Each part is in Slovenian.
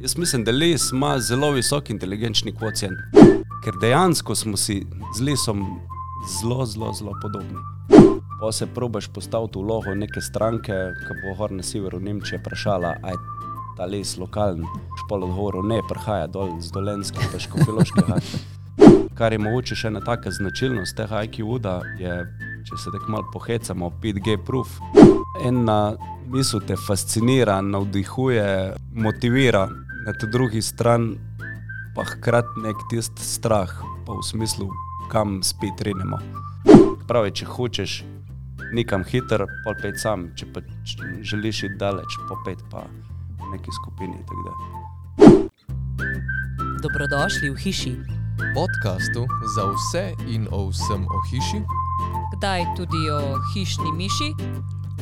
jaz mislim, da les ima zelo visok inteligenčni kvocijent, ker dejansko smo si z lesom zelo, zelo, zelo podobni. Pa se probaš postaviti v vlogo neke stranke, ki bo gor na severu Nemčije vprašala, aj ta les lokalen, špol odgovoril, ne, prihaja dol z dolenskega, pa škofiloškega. Kar je mogoče še ena taka značilnost tega IQ-da, je, če se tako malo pohecamo, 5G proof. Ena misel te fascinira, navdihuje, motivira, na tej drugi strani pa hkrati nek tisti strah, pa v smislu, kam spet renemo. Pravi, če hočeš nekam hiter, pa pet sam, če pa želiš iti daleč, pa pet pa v neki skupini. Dobrodošli v hiši, podkastu za vse in o vsem o hiši, kdaj tudi o hišni miši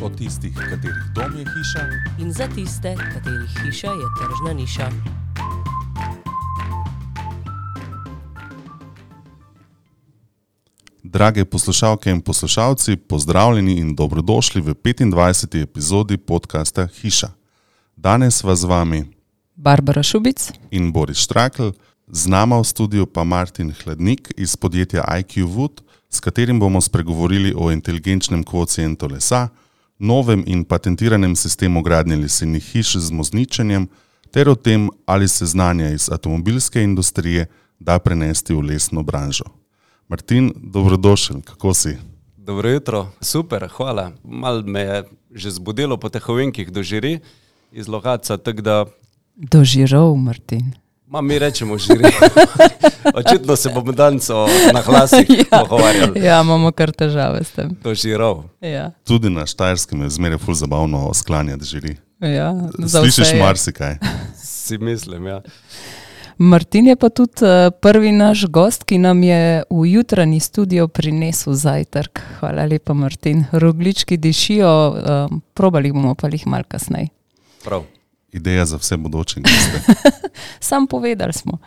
o tistih, katerih dom je hiša, in za tiste, katerih hiša je tržna niša. Drage poslušalke in poslušalci, pozdravljeni in dobrodošli v 25. epizodi podcasta Hiša. Danes vas z vami Barbara Šubic. in Boris Štrakl, z nama v studiu pa Martin Hladnik iz podjetja IQ Wood, s katerim bomo spregovorili o inteligenčnem kvocientu lesa, novem in patentiranem sistemu gradnje lesenih hiš z mozničenjem, ter o tem, ali se znanja iz avtomobilske industrije da prenesti v lesno branžo. Martin, dobrodošel, kako si? Dobro jutro, super, hvala. Mal me je že zbudilo po teh ovinkih do žiri iz Lohaca, tako da Dožiral, Martin. Ma, mi rečemo žiri. Očitno se bomo danes o naglasih ja. pogovarjali. Ja, imamo kar težave s tem. Do žirov. Ja, Tudi na Štajerskem je zmeraj ful zabavno sklanjati žiri. ja, Slišiš je. marsikaj. Si mislim, ja. Martin je pa tudi eh, prvi naš gost, ki nam je v jutranji studio prinesel zajtrk. Hvala lepa, Martin. Roglički dišijo, um, probali bomo pa jih mal kasneje. Prav. Ideja za vse bodoče. Sam povedali smo.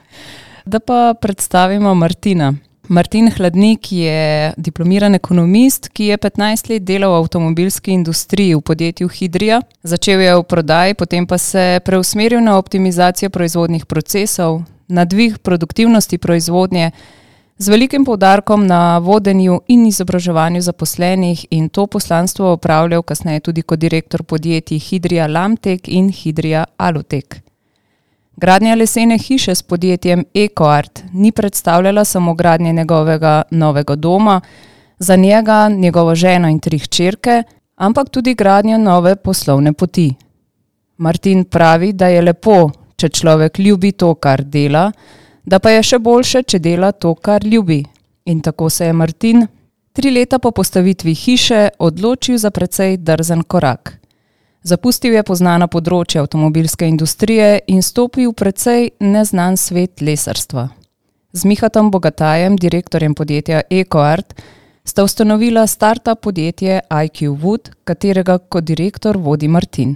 Da pa predstavimo Martina. Martin Hladnik je diplomiran ekonomist, ki je 15 let delal v avtomobilski industriji v podjetju Hidrija. Začel je v prodaji, potem pa se preusmeril na optimizacijo proizvodnih procesov, na dvig produktivnosti proizvodnje, z velikim poudarkom na vodenju in izobraževanju zaposlenih in to poslanstvo opravljal kasneje tudi kot direktor podjetij Hidrija Lamtek in Hidrija Alutek. Gradnja lesene hiše s podjetjem EcoArt ni predstavljala samo gradnje njegovega novega doma, za njega, njegovo ženo in tri hčerke, ampak tudi gradnjo nove poslovne poti. Martin pravi, da je lepo, če človek ljubi to, kar dela, da pa je še boljše, če dela to, kar ljubi. In tako se je Martin, tri leta po postavitvi hiše, odločil za precej drzen korak. Zapustil je poznana področja avtomobilske industrije in stopil v precej neznan svet lesarstva. Z Mihatom Bogatajem, direktorjem podjetja EcoArt, sta ustanovila startup podjetje IQ Wood, katerega kot direktor vodi Martin.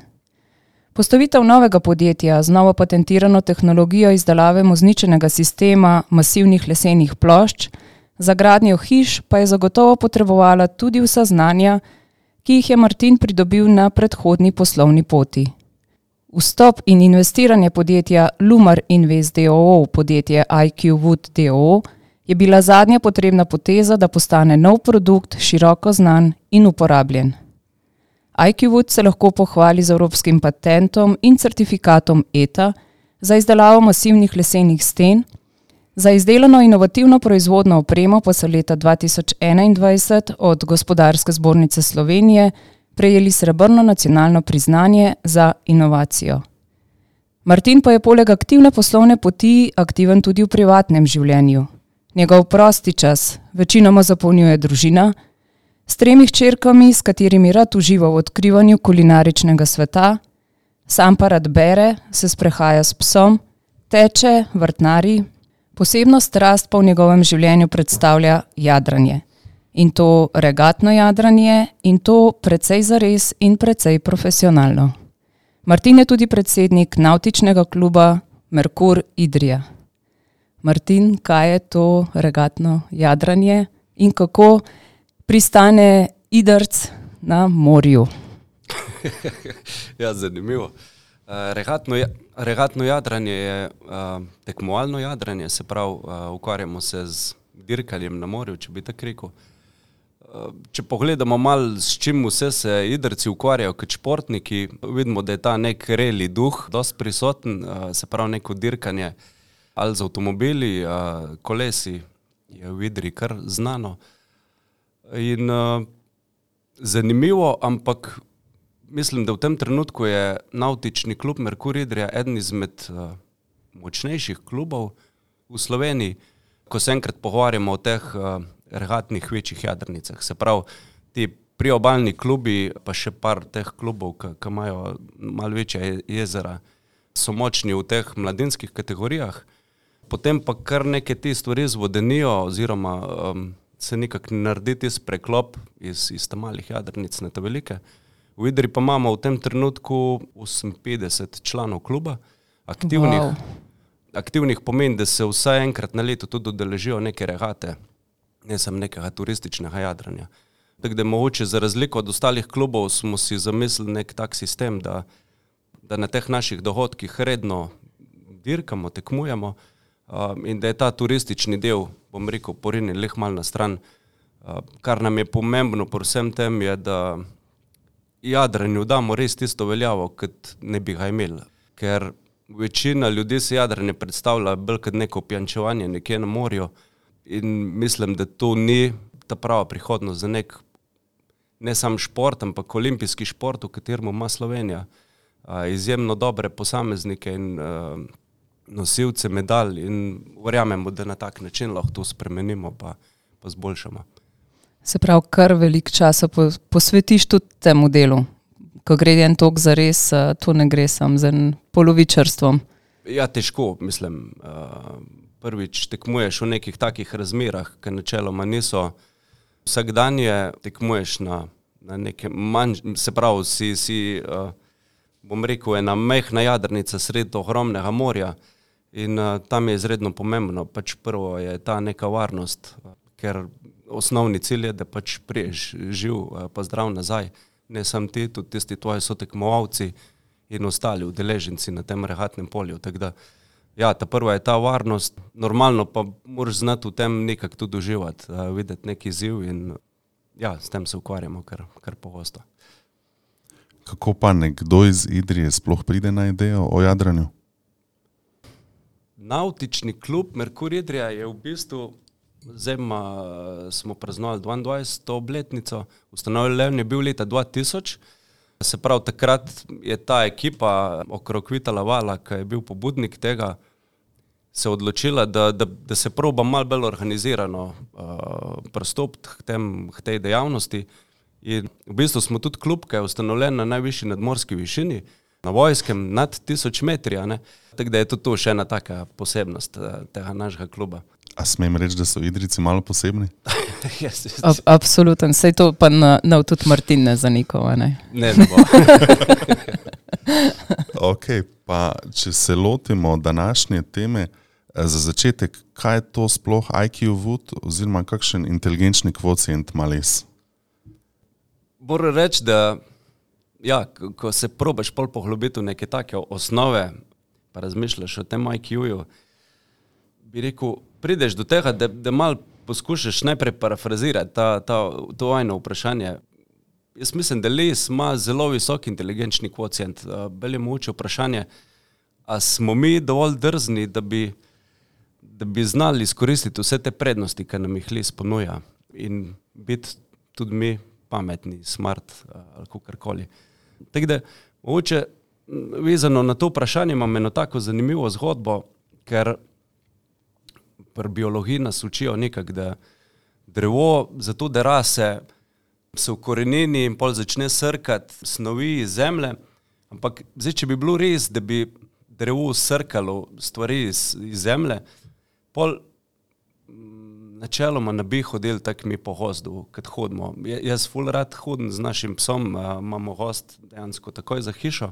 Postavitev novega podjetja z novo patentirano tehnologijo izdelave mozničenega sistema masivnih lesenih plošč, za gradnjo hiš pa je zagotovo potrebovala tudi vsa znanja, ki jih je Martin pridobil na predhodni poslovni poti. Vstop in investiranje podjetja Lumar Invest DOO v podjetje IQ Wood DOO je bila zadnja potrebna poteza, da postane nov produkt široko znan in uporabljen. IQ Wood se lahko pohvali z evropskim patentom in certifikatom ETA za izdelavo masivnih lesenih sten, za izdelano inovativno proizvodno opremo pa so leta 2021 od Gospodarske zbornice Slovenije prejeli srebrno nacionalno priznanje za inovacijo. Martin pa je poleg aktivne poslovne poti aktiven tudi v privatnem življenju. Njegov prosti čas večinoma zapolnjuje družina, s tremi hčerkami, s katerimi rad uživa v odkrivanju kulinaričnega sveta, sam pa rad bere, se sprehaja s psom, teče, vrtnari, posebno strast pa v njegovem življenju predstavlja jadranje. In to regatno jadranje, in to precej zares in precej profesionalno. Martin je tudi predsednik navtičnega kluba Merkur Idrija. Martin, kaj je to regatno jadranje in kako pristane idrc na morju? Ja, zanimivo. Uh, regatno, ja- regatno jadranje je uh, tekmovalno jadranje, se pravi, uh, ukvarjamo se z dirkanjem na morju, če bi tako rekel. Če pogledamo malo, s čim vse se idrci ukvarjajo kot športniki, vidimo, da je ta nek reli duh dosti prisoten, se pravi neko dirkanje ali z avtomobili, kolesi je v idri kar znano. In uh, zanimivo, ampak mislim, da v tem trenutku je nautični klub Merkur Idrija eden izmed uh, močnejših klubov v Sloveniji, ko se enkrat pogovarjamo o teh uh, regatnih večjih jadrnicah. Se pravi, ti priobalni klubi, pa še par teh klubov, ki imajo malo večje je- jezera, so močni v teh mladinskih kategorijah. Potem pa kar neke te stvari zvodenijo, oziroma um, se nekako naredi tisti preklop iz, iz tam malih jadrnic na te velike. V Idri pa imamo v tem trenutku 58 članov kluba, aktivnih. Wow. Aktivnih pomeni, da se vsaj enkrat na leto tudi udeležijo neke regate, ne samo nekega turističnega jadranja. Tako da mogoče za razliko od ostalih klubov smo si zamislili nek tak sistem, da, da na teh naših dohodkih redno dirkamo, tekmujemo um, in da je ta turistični del, bom rekel, porinjen leh mal na stran. Uh, kar nam je pomembno pri vsem tem je, da jadranju damo res tisto veljavo, kot ne bi ga imeli. Ker večina ljudi se jadranje predstavlja bolj kot neko pijančevanje nekje na morju in mislim, da to ni ta prava prihodnost za nek ne samo šport, ampak olimpijski šport, v katerem ima Slovenija a, izjemno dobre posameznike in a, nosilce medalj in verjamemo, da na tak način lahko to spremenimo pa, pa zboljšamo. Se pravi, kar veliko časa po, posvetiš tudi temu delu. Ko gre en tok za res, to ne gre samo en polovičarstvom. Ja, težko, mislim. Uh, prvič tekmuješ v nekih takih razmerah, ki načeloma niso vsakdanje, tekmuješ na, na nekem manjšem, se pravi, si, si uh, bom rekel, ena mehna jadrnica sred ogromnega morja in uh, tam je izredno pomembno. Pač prvo je ta neka varnost, ker osnovni cilj je, da pač priješ živ, uh, pa zdrav nazaj. Ne samo ti, tudi tisti tvoji sotekmovalci in ostali udeleženci na tem regatnem polju. Da, ja, ta prva je ta varnost, normalno pa moraš znati v tem nekako tudi uživati, uh, videti neki izziv in ja, s tem se ukvarjamo kar, kar pogosto. Kako pa nekdo iz Idrije sploh pride na idejo o jadranju? Nautični klub Merkur Idrija je v bistvu, zdaj ma, smo praznovali 22. obletnico, ustanovljen je bil leta 2000. Se pravi, takrat je ta ekipa okrog Vitala Vala, ki je bil pobudnik tega, se odločila, da, da, da se proba malo bolj organizirano uh, pristopiti k, tem- k tej dejavnosti. In v bistvu smo tudi klub, ki je ustanovljen na najvišji nadmorski višini, na vojskem, nad 1000 metri. ne. Tako da je tudi to še ena taka posebnost uh, tega našega kluba. A smem reči, da so Idrici malo posebni? Yes, yes. Ab, absoluten, sej to pa na, na tudi Martin ne zanikova. Ne? Ne, ne bo. Ok, pa če se lotimo današnje teme, eh, za začetek, kaj je to sploh IQ Wood oziroma kakšen inteligenčni kvocient ima les? Moram reči, da ja, ko- ko se probaš pol poglobiti v neke take osnove, pa razmišljaš o tem IQ-ju, bi rekel, prideš do tega, da, da mal poskušaš najprej parafrazirati ta, ta, to vajno vprašanje. Jaz mislim, da les ima zelo visok inteligenčni kvocient. Beli moče vprašanje, a smo mi dovolj drzni, da bi, da bi znali izkoristiti vse te prednosti, ki nam jih les ponuja in biti tudi mi pametni, smart ali kakorkoli. Tako da, mogoče vezano na to vprašanje imam eno tako zanimivo zgodbo, ker pri biologiji nas učijo nekako, da drevo, zato da rase, se ukorenini in pol začne srkati snovi iz zemlje. Ampak zdaj, če bi bilo res, da bi drevo srkalo stvari iz, iz zemlje, pol mm, načeloma ne bi hodili tako mi po gozdu, kot hodimo. Ja- Jaz ful rad hodim z našim psom, imamo gost dejansko takoj za hišo.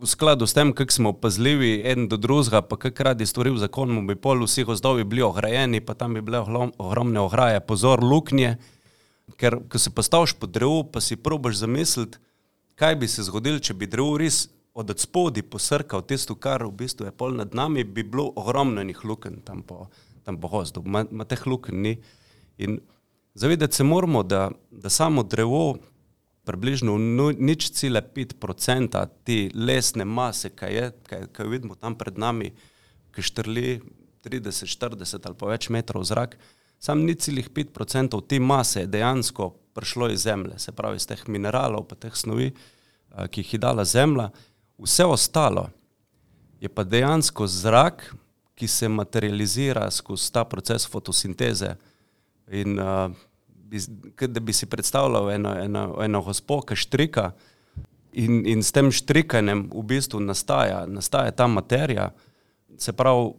V skladu s tem, kako smo pazljivi en do drugega, pa kako radi stvari v zakonu, bi pol vsi gozdovi bili ograjeni, pa tam bi bile ogromne ograje, pozor, luknje. Ker ko se postaviš pod drevo, pa si probaš zamisliti, kaj bi se zgodilo, če bi drevo res od spodaj posrkal tisto, kar v bistvu je pol nad nami, bi bilo ogromno enih luken tam po, tam po hozdu. Ma, ma teh luken ni. In zavedati se moramo, da, da samo drevo, približno nič cele pet procenta te lesne mase, kaj je, kaj, kaj vidimo tam pred nami, ki štrli 30, 40 ali pa več metrov v zrak, sam ni celih 5% te mase je dejansko prišlo iz zemlje, se pravi iz teh mineralov, pa teh snovi, a, ki jih je dala zemlja. Vse ostalo je pa dejansko zrak, ki se materializira skozi ta proces fotosinteze. In uh, bi, da bi si predstavljal eno, eno, eno gospo, ki štrika, in, in s tem štrikanjem v bistvu nastaja, nastaja ta materija, se pravi,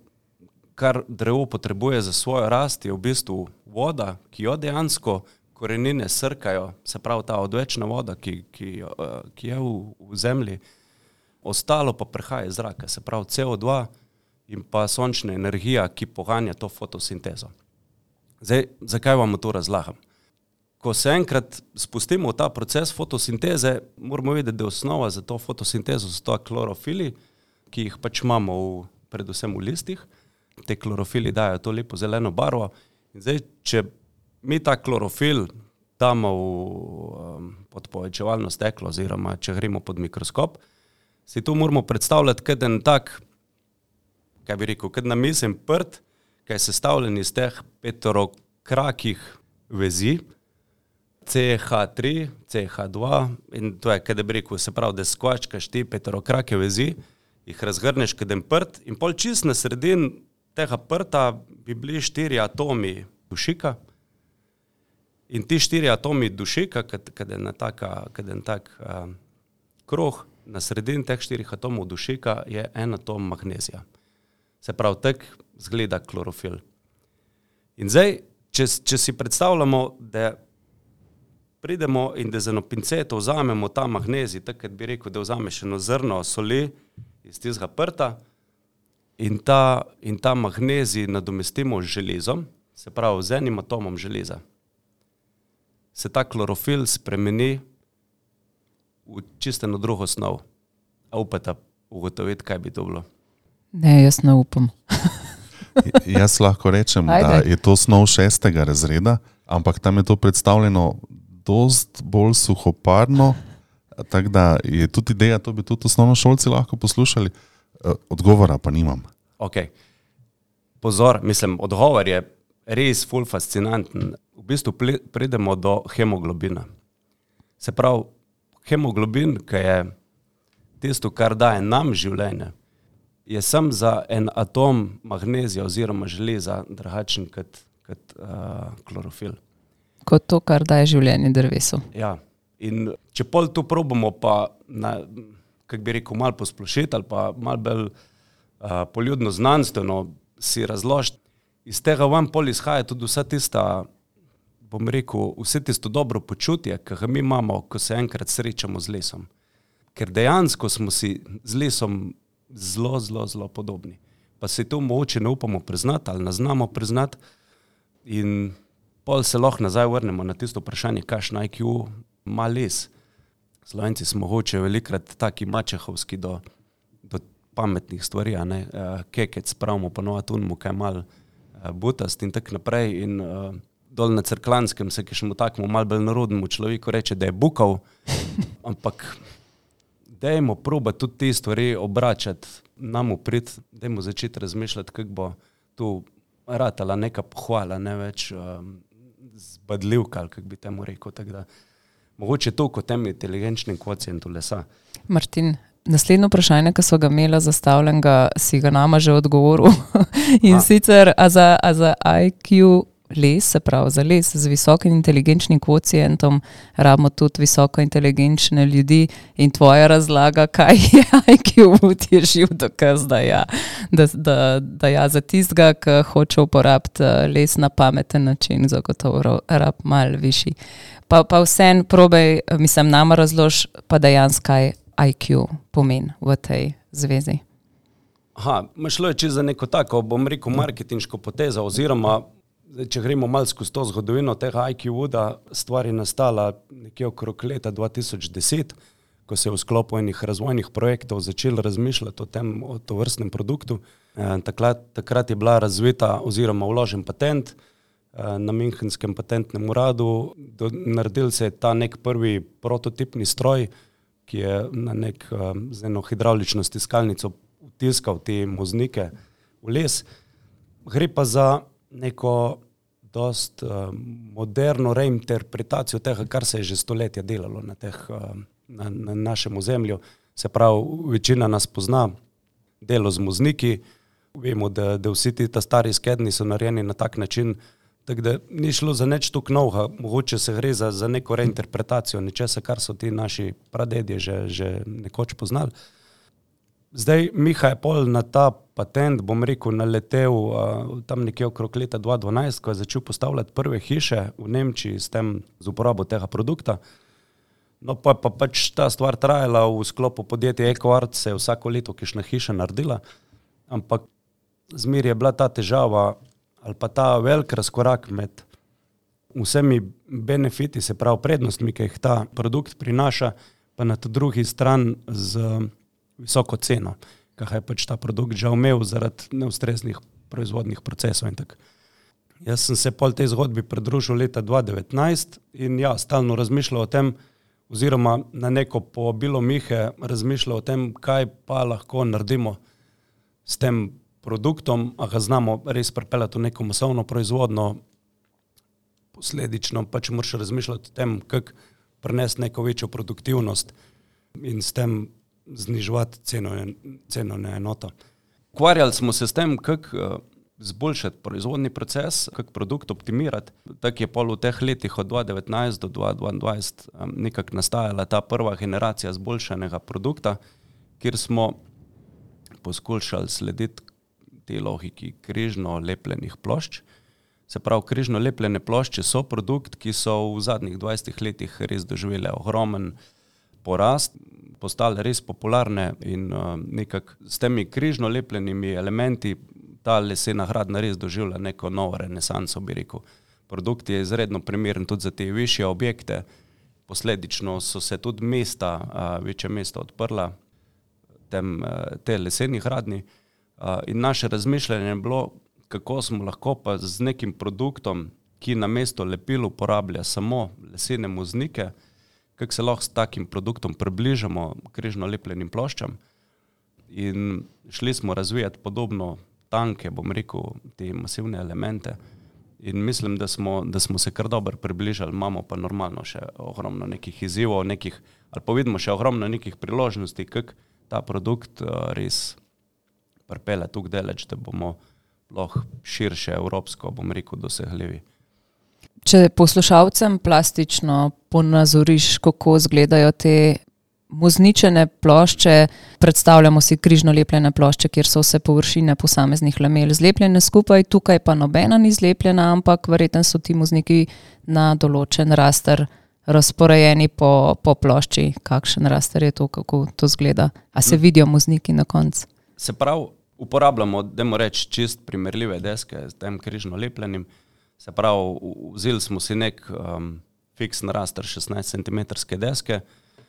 kar drevo potrebuje za svojo rast, je v bistvu voda, ki jo dejansko korenine srkajo, se pravi ta odvečna voda, ki, ki, eh, ki je v, v zemlji, ostalo pa prihaja iz zraka, se pravi CO2 in pa sončna energija, ki poganja to fotosintezo. Zdaj, zakaj vam to razlagam? Ko se enkrat spustimo v ta proces fotosinteze, moramo vedeti, da je osnova za to fotosintezo so to klorofili, ki jih pač imamo v, predvsem v listih. Te klorofili dajo to lepo zeleno barvo. In zdaj, če mi ta klorofil damo v, um, pod povečevalno steklo, oziroma če gremo pod mikroskop, si tu moramo predstavljati kot en tak, kaj bi rekel, kot namesen prt, ki je sestavljen iz teh petorokrakih vezi, CH3, CH2 in to je, bi rekel, se pravi, da skvačkaš ti petorokrake vezi, jih razgrneš en prt in pol čist na sredin tega prta bi bili štiri atomi dušika. In ti štiri atomi dušika, kad je na taka, kad je en tak uh, krog, na sredini teh štirih atomov dušika je en atom magnezija. Se pravi, tak zgleda klorofil. In zdaj, če, če si predstavljamo, da pridemo in da z eno pinceto vzamemo ta magnezij, tako bi rekel, da vzameš eno zrno soli iz tistega prta in ta, in ta magnezij nadomestimo z železom, se pravi z enim atomom železa, se ta klorofil spremeni v čisto eno drugo snov. A upate ugotoviti, kaj bi to bilo? Ne, jaz ne upam. Jaz lahko rečem, da Ajde. je to snov šestega razreda, ampak tam je to predstavljeno dost bolj suhoparno, tako da je tudi ideja, to bi tudi osnovno šolci lahko poslušali. Eh, Odgovora pa nimam. Okay. Pozor, mislim, odgovor je res ful fascinanten. V bistvu pridemo do hemoglobina. Se pravi, hemoglobin, ki je tisto, kar daje nam življenje, je sam za en atom magnezija oziroma železa drugačen kot, kot uh, klorofil. Kot to, kar daje življenje drevesu. Ja. In če pol to probamo, pa, kako bi rekel, malo posplošiti ali pa malo bolj uh, poljudno znanstveno si razložiti, iz tega vam pol izhaja tudi vsa tista, bom rekel, vse tisto dobro počutje, ki ga mi imamo, ko se enkrat srečamo z lesom. Ker dejansko smo si z lesom zelo, zelo, zelo podobni. Pa se to mogoče ne upamo priznati ali ne znamo priznati. In pol se lahko nazaj vrnemo na tisto vprašanje, kakšno IQ ima les. Slovenci smo hoče velikrat taki mačehovski do, do pametnih stvari, a ne uh, kekec pravimo ponovati unmu, kaj mal uh, butast in tako naprej. In uh, dol na crklanskem se, ki še mu takmu mal bolj narodnemu človeku reče, da je bukal, ampak dajmo proba tudi te stvari obračati, nam uprit, dajmo začeti razmišljati, kako bo tu ratala neka pohvala, ne več um, zbadljivka, kako bi temu rekel. da Mogoče to kot tem inteligenčnim kvocijentu lesa. Martin, naslednje vprašanje, ki so ga imela zastavljenega, si ga nama že odgovoril. In A. sicer, a za, a za IQ les, se pravi za les z visokim inteligenčnim kvocijentom, rabimo tudi visoko inteligenčne ljudi in tvoja razlaga, kaj je IQ, je živ dokaz, da ja, da, da, da ja za tistega, ki hoče uporabiti eh, les na pameten način, zagotovo rab mal višji. Pa, pa vsem probej, eh, mislim, nama razlož, pa dejansko kaj IQ pomeni v tej zvezi. Ma šlo je za neko tako, bom rekel, marketinško potezo, oziroma zdaj, če gremo malo skozi to zgodovino tega IQ-a, stvar je nastala nekje okrog leta 2010, ko se je v sklopu enih razvojnih projektov začel razmišljati o tem, o to vrstnem produktu. Eh, takrat, takrat je bila razvita oziroma vložen patent eh, na Münchenskem patentnem uradu. Do, naredil se je ta nek prvi prototipni stroj, ki je na nek eh, z eno hidravlično stiskalnico vtiskal te moznike v les. Gre pa za neko dost uh, moderno reinterpretacijo tega, kar se je že stoletja delalo na, teh, uh, na, na našem ozemlju. Se pravi, večina nas pozna delo z muzniki, vemo, da, da vsi ti stari skedni so narejeni na tak način, tako da ni šlo za nič tukaj novega, mogoče se gre za, za neko reinterpretacijo nečesa, kar so ti naši pradedje že, že nekoč poznali. Zdaj, Miha je pol na ta patent, bom rekel, naletel uh, tam nekje okrog leta 2012, ko je začel postavljati prve hiše v Nemčiji s tem, z uporabo tega produkta. No, pa je pa pač ta stvar trajala v sklopu podjetja EcoArt, se je vsako leto kišna hiša naredila, ampak zmer je bila ta težava ali pa ta velik razkorak med vsemi benefiti, se pravi prednostmi, ki jih ta produkt prinaša, pa na drugi strani z visoko ceno, kar je pač ta produkt že imel zaradi neustreznih proizvodnih procesov. Jaz sem se pol tej zgodbi pridružil leta 2019 in ja, stalno razmišljal o tem, oziroma na neko povabilo Mihe razmišljal o tem, kaj pa lahko naredimo s tem produktom, a ga znamo res pripeljati v neko masovno proizvodno, posledično pač moraš razmišljati o tem, kako prenesti neko večjo produktivnost in s tem zniževati ceno, na enoto. Ukvarjali smo se s tem, kako uh, zboljšati proizvodni proces, kako produkt optimirati. Tako je pol v teh letih od 2019 do 2022 um, nekako nastajala ta prva generacija zboljšanega produkta, kjer smo poskušali slediti tej logiki križno lepljenih plošč. Se pravi, križno lepljene plošče so produkt, ki so v zadnjih 20 letih res doživele ogromen porast postale res popularne in uh, nekako s temi križno lepljenimi elementi ta lesena gradna res doživlja neko novo renesanso, bi rekel. Produkt je izredno primeren tudi za te više objekte, posledično so se tudi mesta, uh, večje mesta odprla tem, uh, te leseni gradni uh, in naše razmišljanje je bilo, kako smo lahko pa z nekim produktom, ki na mesto lepil uporablja samo lesene muznike, kako se lahko s takim produktom približamo križno lepljenim ploščam. In šli smo razvijati podobno tanke, bom rekel, te masivne elemente. In mislim, da smo, da smo se kar dobro približali, imamo pa normalno še ogromno nekih izzivov, nekih, ali pa vidimo še ogromno nekih priložnosti, kako ta produkt uh, res pripele tukaj deleč, da bomo lahko širše evropsko, bom rekel, dosegljivi. Če poslušalcem plastično ponazoriš, kako izgledajo te muzničene plošče, predstavljamo si križno lepljene plošče, kjer so vse površine posameznih lamel zlepljene skupaj, tukaj pa nobena ni zlepljena, ampak verjetno so ti muzniki na določen raster razporejeni po, po plošči. Kakšen raster je to, kako to zgleda? A se vidijo muzniki na koncu? Se pravi, uporabljamo, da moramo reči, čist primerljive deske z tem križno lepljenim. Se pravi, vzeli smo si nek um, fiksen raster 16 cm deske,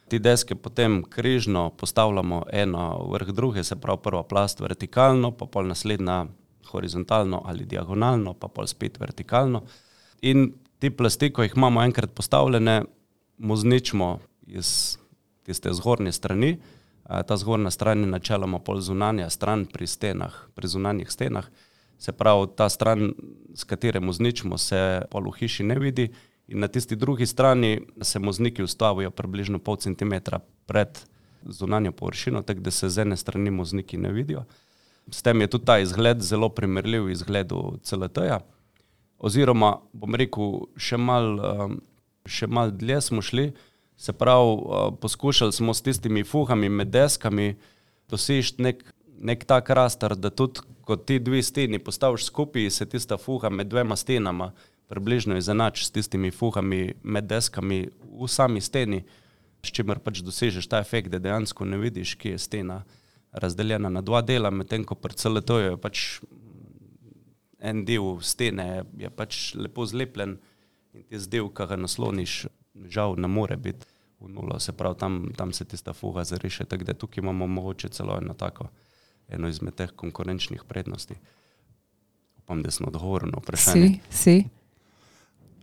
ti deske potem križno postavljamo eno vrh druge, se pravi prva plast vertikalno, pa pol naslednja horizontalno ali diagonalno, pa pol spet vertikalno. In ti plasti, ko jih imamo enkrat postavljene, mozničimo iz tiste zgornje strani. Ta zgornja stran je načeloma pol zunanja stran pri stenah, pri zunanjih stenah. Se pravi, ta stran, s katerim zničimo, se pol v hiši ne vidi, in na tisti drugi strani se mozniki ustavijo približno pol centimetra pred zunanjo površino, tako da se z ene strani mozniki ne vidijo. S tem je tudi ta izgled zelo primerljiv izgledu CLT-ja. Oziroma, bom rekel, še malo um, mal dlje smo šli, se pravi, uh, poskušali smo s tistimi fuhami med deskami doseči nek, nek tak rastar, da tudi ko ti dve steni postaviš skupaj, se tista fuha med dvema stenama približno izenači s tistimi fuhami med deskami v sami steni, s čimer pač dosežeš ta efekt, da dejansko ne vidiš, kje je stena razdeljena na dva dela, medtem ko pri CLT je pač en del stene je pač lepo zlepljen in ti zdel, ki ga nasloniš, žal ne more biti v nulo, se pravi, tam, tam se tista fuga zariše, tako da tukaj imamo mogoče celo eno tako, eno izmed teh konkurenčnih prednosti. Upam, da sem odgovoril na vprašanje. Si, si.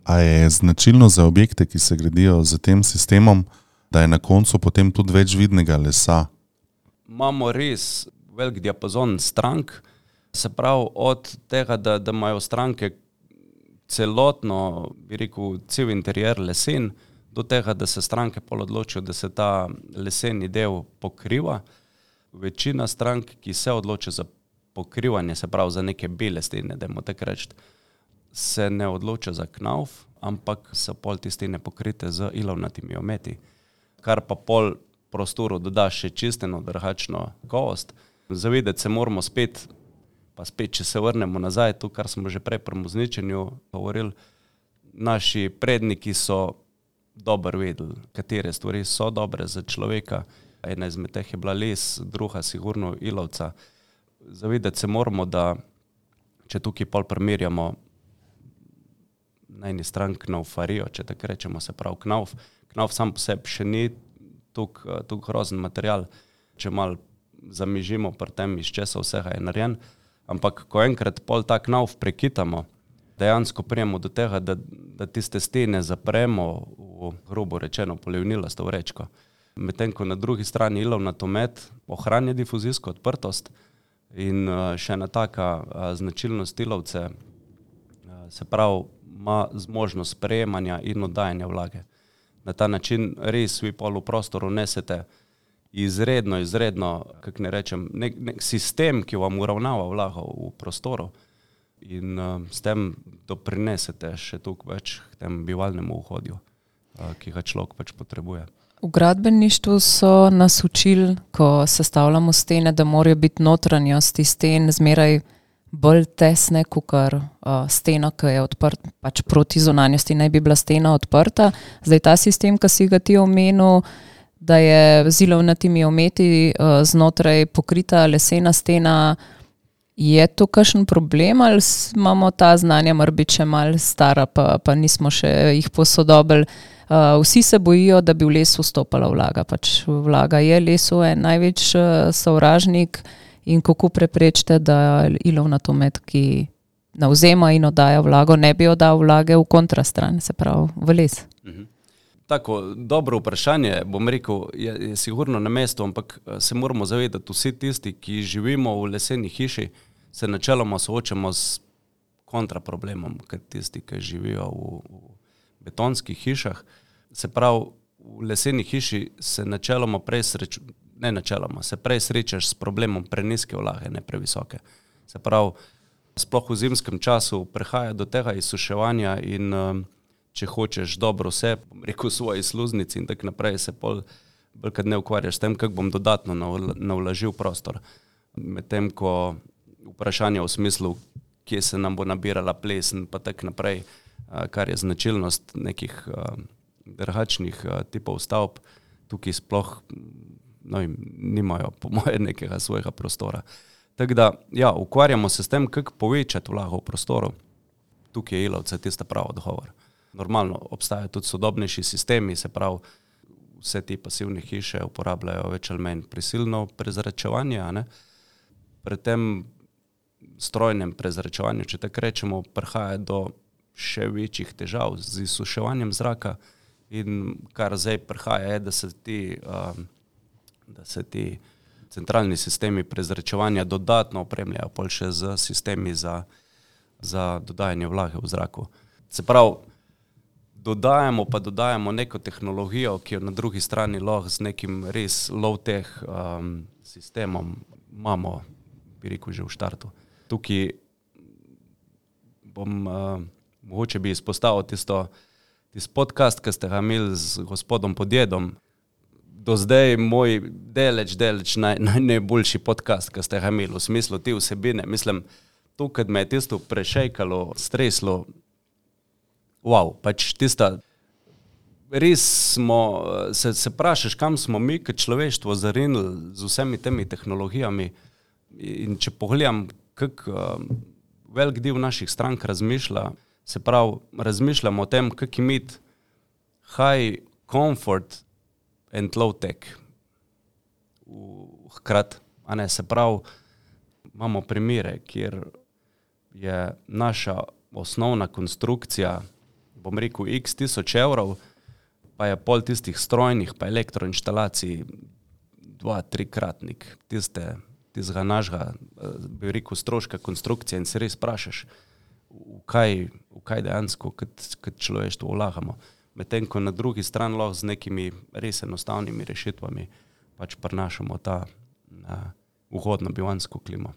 A je značilno za objekte, ki se gradijo z tem sistemom, da je na koncu potem tudi več vidnega lesa? Imamo res velik diapazon strank, se pravi od tega, da, da imajo stranke celotno, bi rekel, cel interijer lesen, do tega, da se stranke pol odločijo, da se ta leseni del pokriva. Večina strank, ki se odloči za pokrivanje, se pravi za neke bele stene, da mu tako rečem, se ne odloča za knauf, ampak so pol te stene pokrite z ilovnatimi ometi, kar pa pol prostoru doda še čisteno, drugačno kakovost. Zavedati se moramo spet, pa spet, če se vrnemo nazaj, to, kar smo že prej pri muzničenju govorili, naši predniki so dobro vedeli, katere stvari so dobre za človeka. Ena izmed teh je bila les, druga, sigurno, ilovca. Zavedati se moramo, da če tukaj pol primerjamo na eni strani knaufarijo, če tako rečemo, se pravi knauf. Knauf sam po sebi še ni tako grozen material, če mal zamižimo pri tem, iz česa vsega je narejen. Ampak ko enkrat pol ta knauf prekitamo, dejansko prijemo do tega, da, da tiste stene zapremo v grobo rečeno polivnilasto vrečko. Medtem ko na drugi strani ilovna tomet ohranja difuzijsko odprtost in eh, še ena taka a, značilnost ilovce, a, se pravi, ima zmožnost sprejemanja in oddajanja vlage. Na ta način res vi pol v prostoru nesete izredno, izredno, kako ne rečem, nek, nek sistem, ki vam uravnava vlago v prostoru in uh, s tem doprinesete še toliko več k temu bivalnemu vhodju, uh, ki ga človek pač potrebuje. V gradbeništvu so nas učili, ko sestavljamo stene, da morajo biti notranjosti sten zmeraj bolj tesne, kot kar uh, stena, ki je odprta, pač proti zunanjosti naj bi bila stena odprta. Zdaj ta sistem, ki si ga ti omenil, da je z ilovnatimi ometi uh, znotraj pokrita lesena stena, je to kakšen problem ali imamo ta znanja, morda biti še mal stara, pa, pa nismo še jih posodobili. Uh, vsi se bojijo, da bi v les vstopala vlaga. Pač vlaga je lesu en največji uh, sovražnik in kako preprečite, da ilovnato met, ki navzema in oddaja vlago, ne bi oddal vlage v kontrastran, se pravi v les. Tako, dobro vprašanje, bom rekel, je, je sigurno na mestu, ampak eh, se moramo zavedati, vsi tisti, ki živimo v leseni hiši, se načeloma soočamo s kontraproblemom, kot tisti, ki živijo v, v betonskih hišah. Se pravi, v leseni hiši se načeloma prej srečaš, ne načeloma, se prej srečaš s problemom preniske vlage, ne previsoke. Se pravi, sploh v zimskem času prihaja do tega izsuševanja in um, če hočeš dobro vse, rekel, svoji sluznici in tako naprej, se pol bolj kad ne ukvarjaš s tem, kako bom dodatno navla- navlažil prostor. Medtem ko vprašanje v smislu, kje se nam bo nabirala plesen, pa tako naprej, kar je značilnost nekih drugačnih tipov stavb, tukaj sploh no, vem, nimajo, po moje, nekega svojega prostora. Tako da, ja, ukvarjamo se s tem, kako povečati vlago v prostoru. Tukaj je ilovce tista prava odgovor. Normalno obstajajo tudi sodobnejši sistemi, se pravi, vse te pasivne hiše uporabljajo več ali manj prisilno prezračevanje. ne. Pri tem strojnem prezračevanju, če tako rečemo, prihaja do še večjih težav z izsuševanjem zraka, in kar zdaj prihaja, je, da se ti, um, da se ti centralni sistemi prezračevanja dodatno opremljajo, pol še z sistemi za, za dodajanje vlage v zraku. Se pravi, dodajamo pa dodajamo neko tehnologijo, ki jo na drugi strani lahko z nekim res low-tech um, sistemom imamo, bi rekel, že v štartu. Tukaj bom, uh, mogoče bi izpostavil tisto, tisto podcast, ki ste ga imeli z gospodom Podjedom. Do zdaj moj deleč, deleč naj, naj, najboljši podcast, ki ste ga imeli, v smislu te vsebine. Mislim, to, kar me je tisto prešejkalo, streslo, wow, pač tista. Res smo, eh, se, se vprašaš, kam smo mi, kot človeštvo, zarinili z vsemi temi tehnologijami. In če pogledam, kako um, velik del naših strank razmišlja, se pravi, razmišljamo o tem, kako imeti high comfort en low-tech. Hkrati, a ne se pravi, imamo primere, kjer je naša osnovna konstrukcija, bom rekel, x tisoč evrov, pa je pol tistih strojnih, pa elektroinštalacij, dva, trikratnik tiste, tistega našega, eh, bi rekel, stroška konstrukcije in se res sprašuješ, v kaj, v kaj dejansko kot, kot človeštvo vlagamo. Medtem ko na drugi strani lahko z nekimi res enostavnimi rešitvami pač prenašamo ta uh, ugodno bivansko klimo.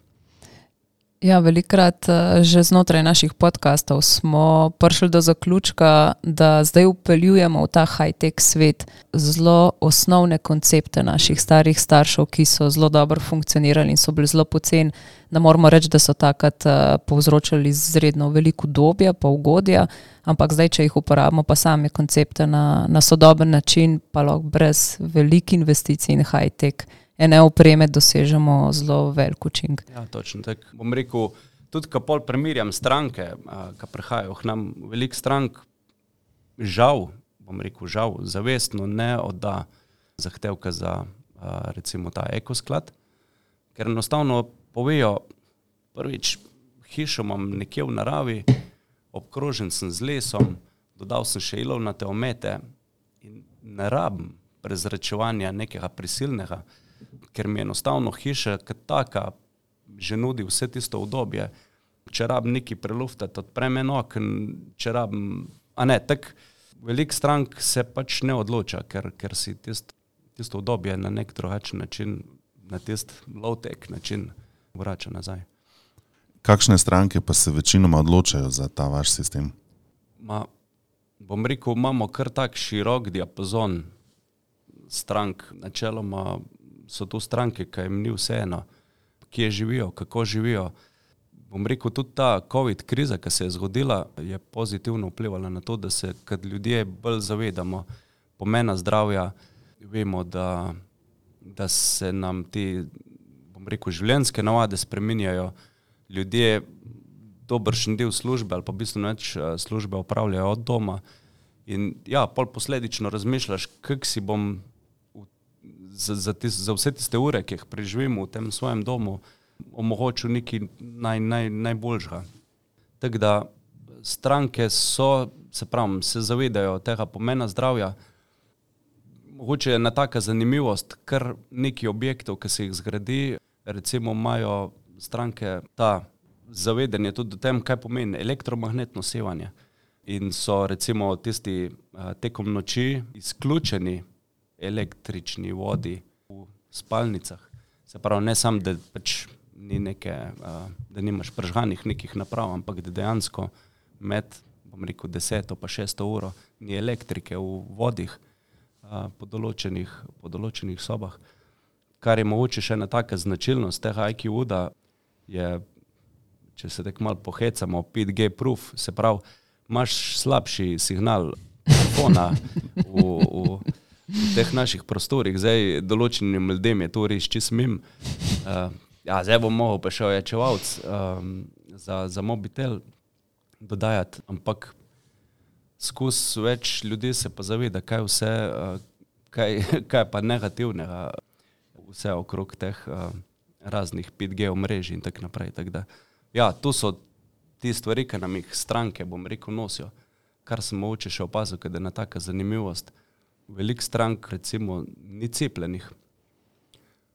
Ja, velikrat eh, že znotraj naših podkastov smo prišli do zaključka, da zdaj upeljujemo v ta high-tech svet zelo osnovne koncepte naših starih staršev, ki so zelo dobro funkcionirali in so bili zelo poceni. Da moramo reči, da so takrat eh, povzročali izredno veliko dobja, pa ugodja, ampak zdaj, če jih uporabimo, pa same koncepte na, na sodoben način, pa lahko brez velikih investicij in high-tech ene opreme dosežemo zelo velik učinek. Ja, točno tako. Bom rekel, tudi ko pol primerjam stranke, ki prihajajo k nam, velik strank, žal, bom rekel, žal, zavestno ne odda zahtevka za recimo ta ekosklad, ker enostavno povejo, prvič, hišo imam nekje v naravi, obkrožen sem z lesom, dodal sem še ilovnate omete in ne rabim prezračevanja nekega prisilnega ker mi enostavno hiša kot taka, že nudi vse tisto obdobje. Če rabim neki preluftati, odprem eno okno, če rabim, a ne, tako velik strank se pač ne odloča, ker, ker si tist, tisto obdobje na nek drugačen način, na tist low-tech način vrača nazaj. Kakšne stranke pa se večinoma odločajo za ta vaš sistem? Ma, bom rekel, imamo kar tak širok diapazon strank, načeloma so to stranke, ki jim ni vseeno, kje živijo, kako živijo. Bom rekel, tudi ta COVID kriza, ki se je zgodila, je pozitivno vplivala na to, da se kot ljudje bolj zavedamo pomena zdravja. Vemo, da, da se nam te, bom rekel, življenjske navade spreminjajo, ljudje dobršen del službe ali pa v bistvu več eh, službe upravljajo od doma. In ja, pol posledično razmišljaš, kako si bom za, za, tis, za vse tiste ure, ki jih preživimo v tem svojem domu, omogočil nekaj naj, naj, najboljšega. Tako da stranke so, se pravi, se zavedajo tega pomena zdravja. Mogoče je ena taka zanimivost, kar neki objektov, ki se jih zgradi, recimo imajo stranke ta zavedanje tudi o tem, kaj pomeni elektromagnetno sevanje. In so recimo tisti tekom noči izključeni električni vodi v spalnicah. Se pravi, ne samo, da pač ni neke, da nimaš pržganih nekih naprav, ampak da dejansko med, bom rekel, deseto pa šesto uro ni elektrike v vodih po določenih, po določenih sobah. Kar je mogoče še ena taka značilnost tega IQ, da je, če se tako malo pohecamo, 5G proof, se pravi, imaš slabši signal telefona v, v v teh naših prostorih, zdaj določenim ljudem je to res čist mim. Uh, ja, zdaj bom mogel pa še ojačevalc um, za, za mobitel dodajati, ampak skus več ljudi se pa zaveda, kaj vse, uh, kaj, kaj pa negativnega, vse okrog teh uh, raznih 5G omrežij in tako naprej. Tak da, ja, to so ti stvari, ki nam jih stranke, bom rekel, nosijo. Kar sem mogoče še opazil, da je ena taka zanimivost veliko strank, recimo, ni cepljenih.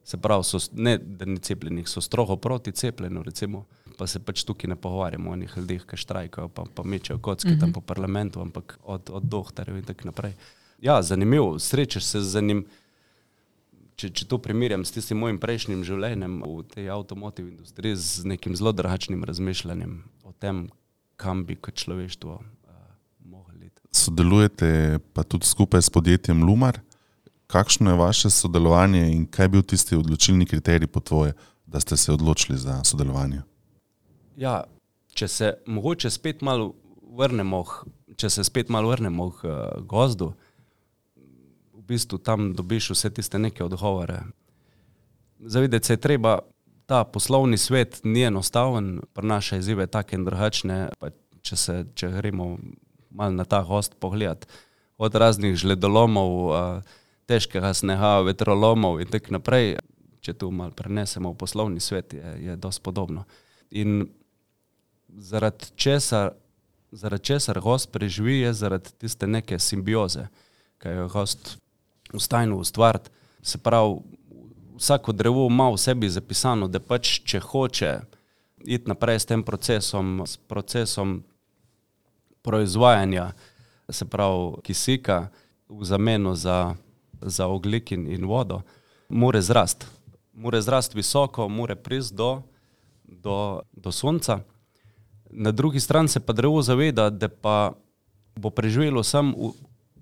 Se pravi, so, ne, da ni cepljenih, so strogo proti cepljenju, recimo, pa se pač tukaj ne pogovarjamo o njih ljudeh, ki štrajkajo, pa, pa mečejo kocke mm -hmm. tam po parlamentu, ampak od, od doktorjev in tako naprej. Ja, zanimivo, srečaš se z njim. Če, če to primerjam s tistim mojim prejšnjim življenjem v tej avtomotiv industriji, z nekim zelo drugačnim razmišljanjem o tem, kam bi kot človeštvo sodelujete pa tudi skupaj s podjetjem Lumar. Kakšno je vaše sodelovanje in kaj je bil tisti odločilni kriterij po tvoje, da ste se odločili za sodelovanje? Ja, če se mogoče spet malo vrnemo, če se spet malo vrnemo k uh, gozdu, v bistvu tam dobiš vse tiste neke odgovore. Zavedati se je treba, ta poslovni svet ni enostaven, prenaša izzive take in drugačne. Če, se, če gremo malo na ta gost pogled, od raznih žledolomov, težkega snega, vetrolomov in tako naprej. Če tu malo prenesemo v poslovni svet, je, je dosti podobno. In zaradi česar, zaradi česar gost preživi, je zaradi tiste neke simbioze, ki jo gost v stanju ustvariti. Se pravi, vsako drevo ima v sebi zapisano, da pač če hoče iti naprej s tem procesom, s procesom proizvajanja, se pravi kisika v zameno za, za oglik in, in vodo, mora zrast. Mora zrast visoko, mora priti do, do, do sonca. Na drugi strani se pa drevo zaveda, da pa bo preživelo samo,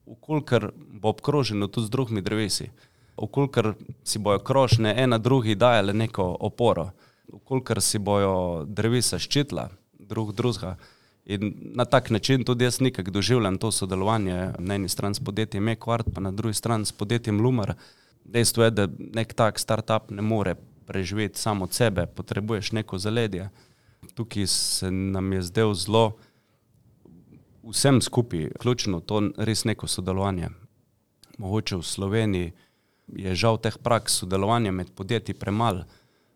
ukolikor bo obkroženo tudi z drugimi drevesi, ukolikor si bojo krošne ena drugi dajale neko oporo, ukolikor si bojo drevesa ščitila drug drugega. In na tak način tudi jaz nekako doživljam to sodelovanje na eni strani s podjetjem Mekvart, pa na drugi strani s podjetjem Lumar. Dejstvo je, da nek tak startup ne more preživeti samo od sebe, potrebuješ neko zaledje. Tukaj se nam je zdel zelo vsem skupaj ključno to res neko sodelovanje. Mogoče v Sloveniji je žal teh praks sodelovanja med podjetji premalo.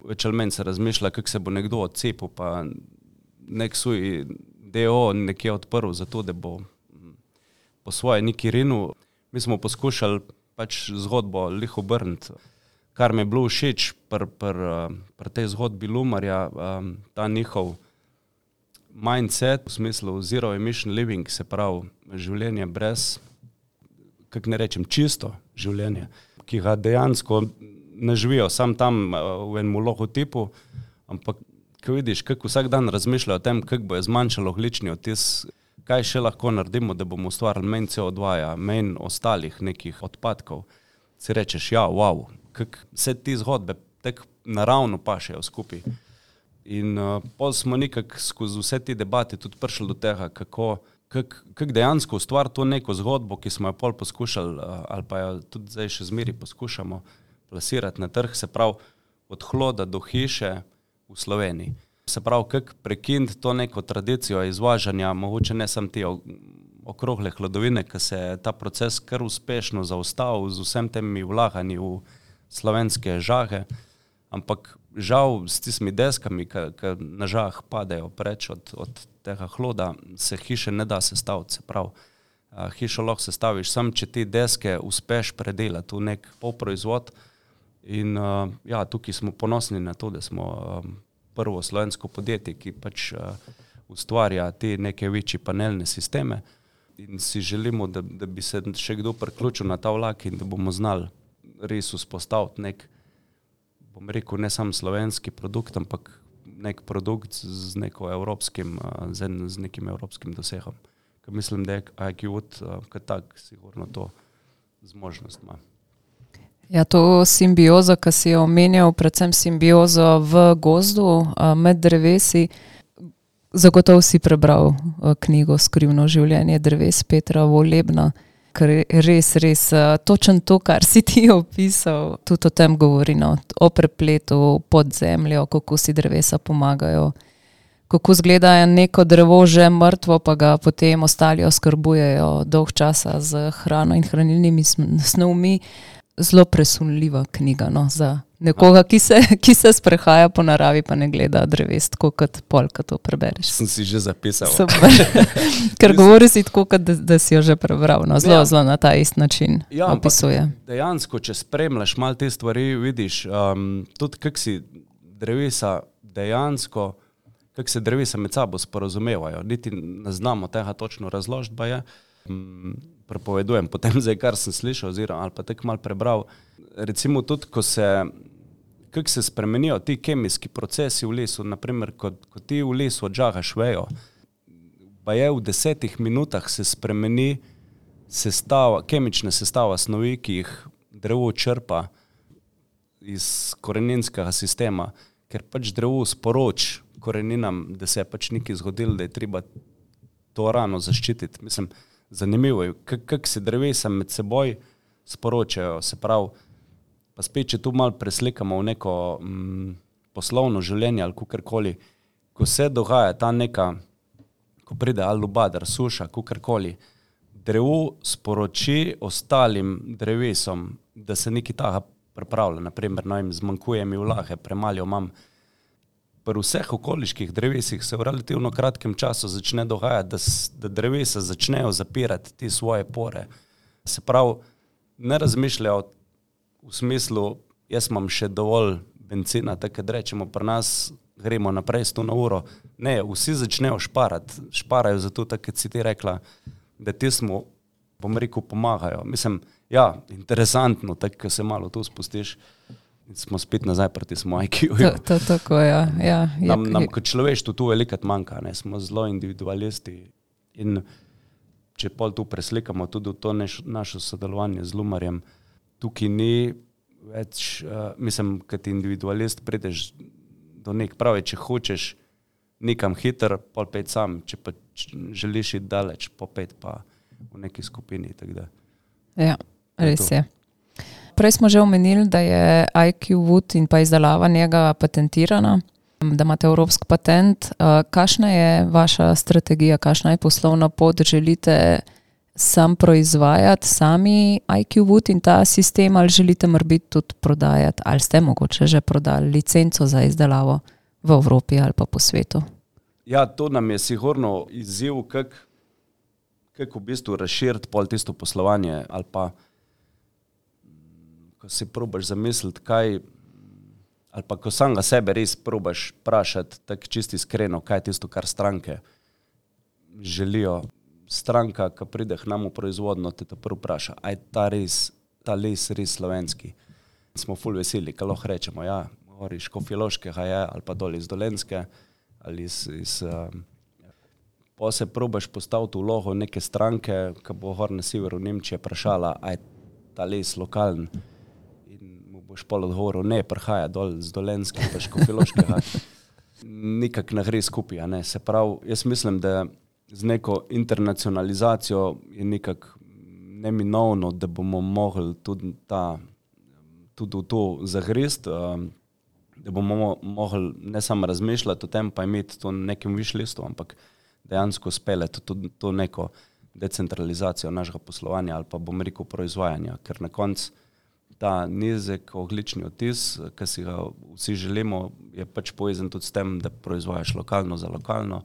Več ali manj se razmišlja, kako se bo nekdo odcepil, pa nek svoj DO nekje odprl, zato da bo po svoje neki rinu. Mi smo poskušali pač zgodbo lih obrniti. Kar mi je bilo všeč pri pr, pr tej zgodbi Lumarja, ta njihov mindset v smislu zero emission living, se pravi življenje brez, kako ne rečem, čisto življenje, ki ga dejansko ne živijo, sam tam v enem logotipu, ampak ko vidiš, kako vsak dan razmišljajo o tem, kako bo zmanjšalo oglični odtis, kaj še lahko naredimo, da bomo ustvarili menj CO2, -ja, menj ostalih nekih odpadkov, si rečeš, ja, wow, kako vse te zgodbe tako naravno pašejo skupaj. In uh, pol smo nekako skozi vse te debate tudi prišli do tega, kako kak, kak dejansko ustvariti to neko zgodbo, ki smo jo pol poskušali, uh, ali pa jo tudi zdaj še zmeri poskušamo plasirati na trg, se pravi od hloda do hiše, v Sloveniji. Se pravi, kako prekiniti to neko tradicijo izvažanja, mogoče ne samo te okrogle hladovine, ki se je ta proces kar uspešno zaustavil z vsem temi vlaganji v slovenske žage, ampak žal s tistimi deskami, ki na žah padejo preč od, od tega hloda, se hiše ne da sestaviti. Se pravi, hišo lahko sestaviš samo, če ti deske uspeš predelati v nek polproizvod, In uh, ja, tukaj smo ponosni na to, da smo um, prvo slovensko podjetje, ki pač uh, ustvarja te neke večje panelne sisteme. In si želimo, da, da bi se še kdo priključil na ta vlak in da bomo znali res vzpostaviti nek, bom rekel, ne samo slovenski produkt, ampak nek produkt z, evropskim, uh, z, en, z nekim evropskim dosegom. Ker mislim, da je IQ-ud, uh, kot tak, sigurno to zmožnost ima. Ja, to simbiozo, ki si jo omenjal, predvsem simbiozo v gozdu med drevesi. Zagotovo si prebral knjigo Skrivno življenje dreves Petra Volebna, ker je res, res točen to, kar si ti opisal. Tudi o tem govori, no, o prepletu pod zemljo, kako si drevesa pomagajo. Kako zgleda neko drevo že mrtvo, pa ga potem ostali oskrbujejo dolg časa z hrano in hranilnimi snovmi zelo presunljiva knjiga no, za nekoga, ki se, ki se sprehaja po naravi, pa ne gleda dreves, tako kot pol, ki to prebereš. Sem si že zapisal. Ker govori si tako, da, da si jo že prebral. No, zelo, ja. zelo na ta isti način ja, opisuje. Dejansko, če spremljaš malo te stvari, vidiš um, tudi, kako si drevesa dejansko. Kako se drevesa med sabo sporozumevajo, niti ne znamo tega točno razložiti prepovedujem, potem zdaj, kar sem slišal, oziroma pa tako mal prebral. Recimo tudi, ko se, kako se spremenijo ti kemijski procesi v lesu, naprimer, ko, ko ti v lesu odžagaš vejo, pa je v desetih minutah se spremeni sestava, kemična sestava snovi, ki jih drevo črpa iz koreninskega sistema, ker pač drevo sporoč koreninam, da se je pač nekaj zgodilo, da je treba to rano zaščititi. Mislim, zanimivo je, kako se drevesa med seboj sporočajo. Se pravi, pa spet, če tu malo preslikamo v neko mm, poslovno življenje ali kakorkoli, ko se dogaja ta neka, ko pride alubadar, suša, kakorkoli, drevo sporoči ostalim drevesom, da se nekaj taga pripravlja. Naprimer, no, jim zmanjkuje mi vlahe, premalo imam. Pri vseh okoliških drevesih se v relativno kratkem času začne dogajati, da, da drevesa začnejo zapirati te svoje pore. Se pravi, ne razmišljajo v smislu, jaz imam še dovolj benzina, tako da rečemo, pri nas gremo naprej s to na uro. Ne, vsi začnejo šparati, šparajo zato, kot si ti rekla, da ti smo, bom rekel, pomagajo. Mislim, ja, interesantno, tako ko se malo tu spustiš. Smo spet nazaj proti smo IQ. To, to tako. Ja, ja, je- Nam, nam kot človeštvu tu velikrat manjka, ne? smo zelo individualisti. In če pol tu preslikamo tudi to neš, naše sodelovanje z Lumarjem, tukaj ni več, uh, mislim, kot individualist prideš do nek pravi, če hočeš nekam hiter, pol pet sam, če pa č- želiš iti daleč, po pet pa v neki skupini. tako. Ja, To je res to. je. Prej smo že omenili, da je IQ Wood in pa izdelava njega patentirana, da imate evropski patent. Uh, Kakšna je vaša strategija, kakšna je poslovna pot? Želite sam proizvajati sami IQ Wood in ta sistem, ali želite morbiti tudi prodajati, ali ste mogoče že prodali licenco za izdelavo v Evropi ali pa po svetu? Ja, to nam je sigurno izziv, kako kak v bistvu razširiti pol tisto poslovanje ali pa ko si probaš zamisliti, kaj ali pa ko samega sebe res probaš vprašati, tako čisti iskreno, kaj je tisto, kar stranke želijo. Stranka, ki pride k nam v proizvodno, te to prvo vpraša, aj ta res, ta les res slovenski. Smo ful veseli, ko lahko rečemo, ja, gori iz Škofjeloškega je, ali pa dol iz Dolenske, ali iz, iz pa se probaš postaviti v vlogo neke stranke, ki bo gor na severu Nemčije vprašala, aj ta les lokalen. Boš pol odgovoril, ne, prihaja dol z Dolenske, pa Škofjeloškega. Nikak ne gre skupaj, ne. Se pravi, jaz mislim, da z neko internacionalizacijo je nekako neminovno, da bomo mogli tudi, ta, tudi v to zagrist, um, da bomo mo- mogli ne samo razmišljati o tem, pa imeti to na nekem višlistu, ampak dejansko speljati tudi to neko decentralizacijo našega poslovanja ali pa bom rekel proizvajanja, ker na koncu ta nizek oglični odtis, ki si ga vsi želimo, je pač povezan tudi s tem, da proizvajaš lokalno za lokalno.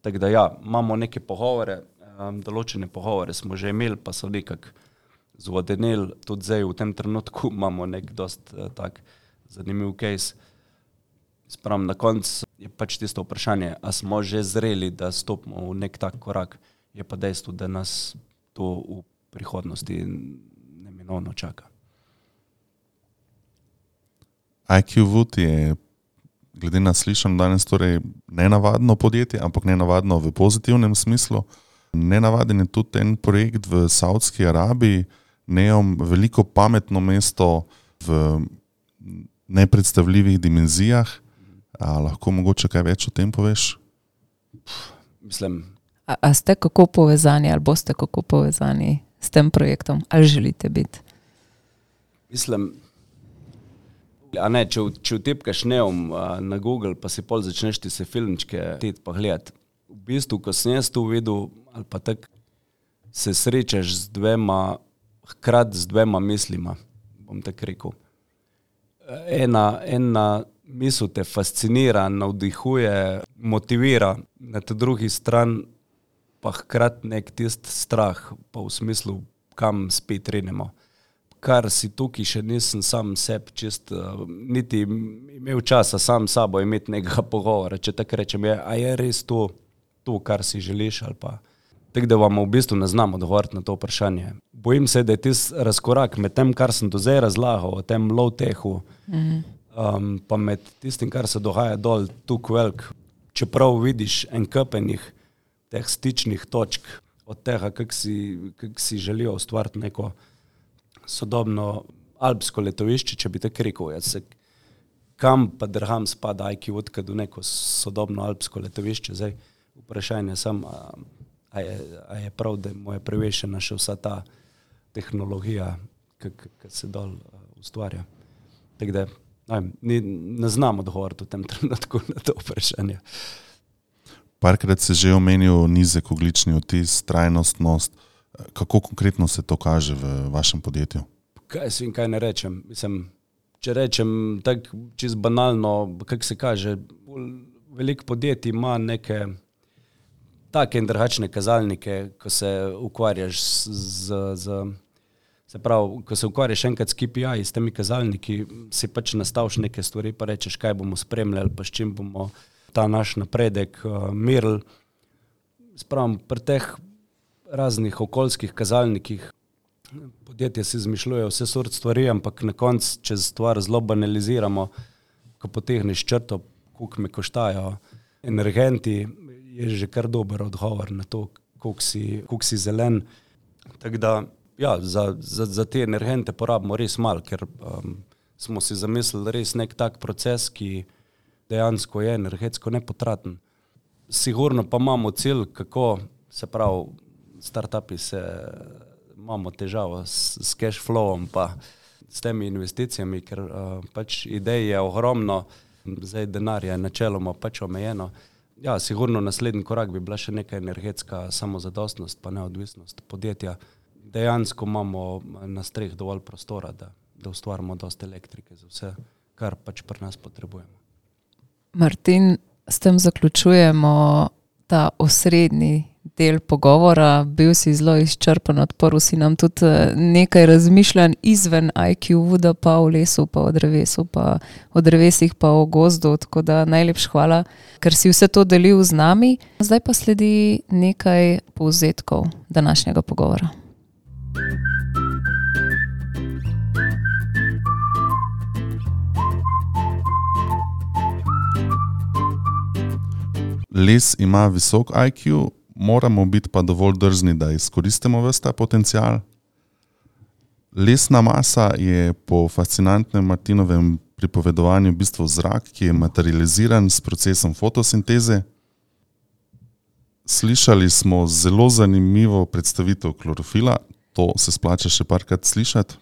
Tako da ja, imamo neke pogovore, um, določene pogovore smo že imeli, pa so nekako zvodeneli, tudi zdaj v tem trenutku imamo nek dost uh, tak zanimiv case. Spravim, na koncu je pač tisto vprašanje, ali smo že zreli, da stopimo v nek tak korak. Je pa dejstvo, da nas to v prihodnosti neminovno čaka. IQ Wood je, glede na slišan danes, torej nenavadno podjetje, ampak nenavadno v pozitivnem smislu. Nenavaden je tudi en projekt v Saudski Arabiji, Neom, veliko pametno mesto v nepredstavljivih dimenzijah. A lahko mogoče kaj več o tem poveš? Mislim, A, a ste kako povezani, ali boste kako povezani s tem projektom, ali želite biti? mislim a ne, če, če vtipkaš neom na Google, pa si pol začneš ti se filmčke tet pa gledati. V bistvu, ko sem jaz to videl, ali pa tako se srečaš z dvema, hkrati z dvema mislima, bom tako rekel. Ena, ena misel te fascinira, navdihuje, motivira, na tej drugi strani pa hkrati nek tisti strah, pa v smislu, kam spet renemo. Kar si tukaj še nisem sam sebi, čist, uh, niti imel časa sam sabo imeti nekega pogovora, če tako rečem, je, a je res to, to, kar si želiš ali pa. Tako da vam v bistvu ne znam odgovoriti na to vprašanje. Bojim se, da je tisti razkorak med tem, kar sem do zdaj razlagal, o tem low-techu, um, pa med tistim, kar se dogaja dol, tukaj velik. Čeprav vidiš en kupenih teh stičnih točk od tega, kako si, kak si želijo ustvariti neko sodobno alpsko letovišče, če bi tako rekel. Jaz se, kam pa drham spada IQ odkud v neko sodobno alpsko letovišče. Zdaj, vprašanje je samo, a, a, je, a je prav, da mu je prevešena še vsa ta tehnologija, ki se dol a, ustvarja. Tako da ne, ni, ne znam odgovoriti v tem trenutku na to vprašanje. Parkrat se že omenil nizek oglični odtis, trajnostnost. Kako konkretno se to kaže v vašem podjetju? kaj si in kaj ne rečem. Mislim, če rečem tako čist banalno, kako se kaže, veliko podjetij ima neke take in drugačne kazalnike, ko se ukvarjaš z, z, z se pravi, ko se ukvarjaš enkrat s KPI, s temi kazalniki, si pač nastaviš neke stvari, pa rečeš, kaj bomo spremljali, pa s čim bomo ta naš napredek uh, merili. Spravim, pri teh raznih okoljskih kazalnikih podjetje si izmišljuje vse sort stvari, ampak na koncu, če stvar zelo banaliziramo, ko potegneš črto, koliko me koštajo energenti, je že kar dober odgovor na to, koliko si, koliko si zelen. Tako da ja, za, za, za te energente porabimo res malo, ker um, smo si zamislili res nek tak proces, ki dejansko je energetsko nepotraten. Sigurno pa imamo cilj, kako se pravi, startupi se imamo težavo s, s cash flowom, pa s temi investicijami, ker uh, pač idej je ogromno, zdaj denar je načeloma pač omejeno. Ja, sigurno naslednji korak bi bila še neka energetska samozadostnost, pa neodvisnost podjetja. Dejansko imamo na streh dovolj prostora, da, da ustvarimo dosta elektrike za vse, kar pač pri nas potrebujemo. Martin, s tem zaključujemo ta osrednji del pogovora, bil si zelo izčrpen, odprl si nam tudi eh, nekaj razmišljanj izven IQ, voda pa v lesu, pa v drevesu, pa v drevesih, pa v gozdu. Tako da najlepša hvala, ker si vse to delil z nami. Zdaj pa sledi nekaj povzetkov današnjega pogovora. Les ima visok IQ, moramo biti pa dovolj drzni, da izkoristimo vse ta potencial. Lesna masa je po fascinantnem Martinovem pripovedovanju v bistvu zrak, ki je materializiran s procesom fotosinteze. Slišali smo zelo zanimivo predstavitev klorofila, to se splača še parkrat slišati.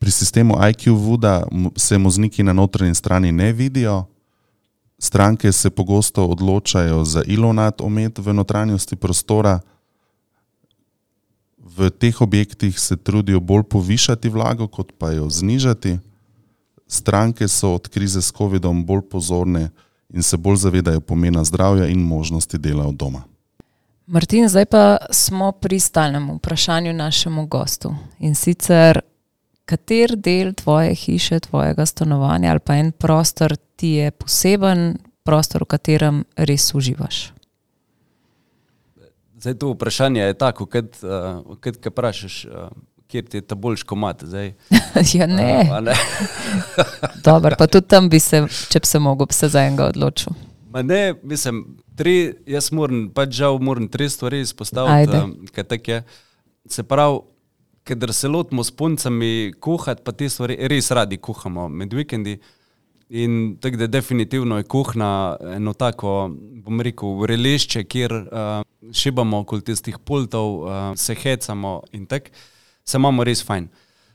Pri sistemu IQ voda se mozniki na notranji strani ne vidijo, Stranke se pogosto odločajo za ilonat omet v notranjosti prostora. V teh objektih se trudijo bolj povišati vlago, kot pa jo znižati. Stranke so od krize s COVID-om bolj pozorne in se bolj zavedajo pomena zdravja in možnosti dela od doma. Martin, zdaj pa smo pri stalnem vprašanju našemu gostu. In sicer, kater del tvoje hiše, tvojega stanovanja ali pa en prostor ti je poseben prostor, v katerem res uživaš? Zdaj, to vprašanje je tako, kot uh, kaj vprašaš, uh, kje ti je ta boljš komat. ja, ne. Uh, ne. Dobar, pa tudi tam bi se, če bi se mogel, se za enega odločil. Ma ne, mislim, tri, jaz moram, pač žal moram tri stvari izpostaviti, um, kaj tak je. Se pravi, ker se lotimo s puncami kuhati, pa te stvari res radi kuhamo med vikendi. In tako da definitivno je kuhna eno tako, bom rekel, vrelišče, kjer uh, šibamo okoli tistih pultov, uh, se hecamo in tako, se imamo res fajn.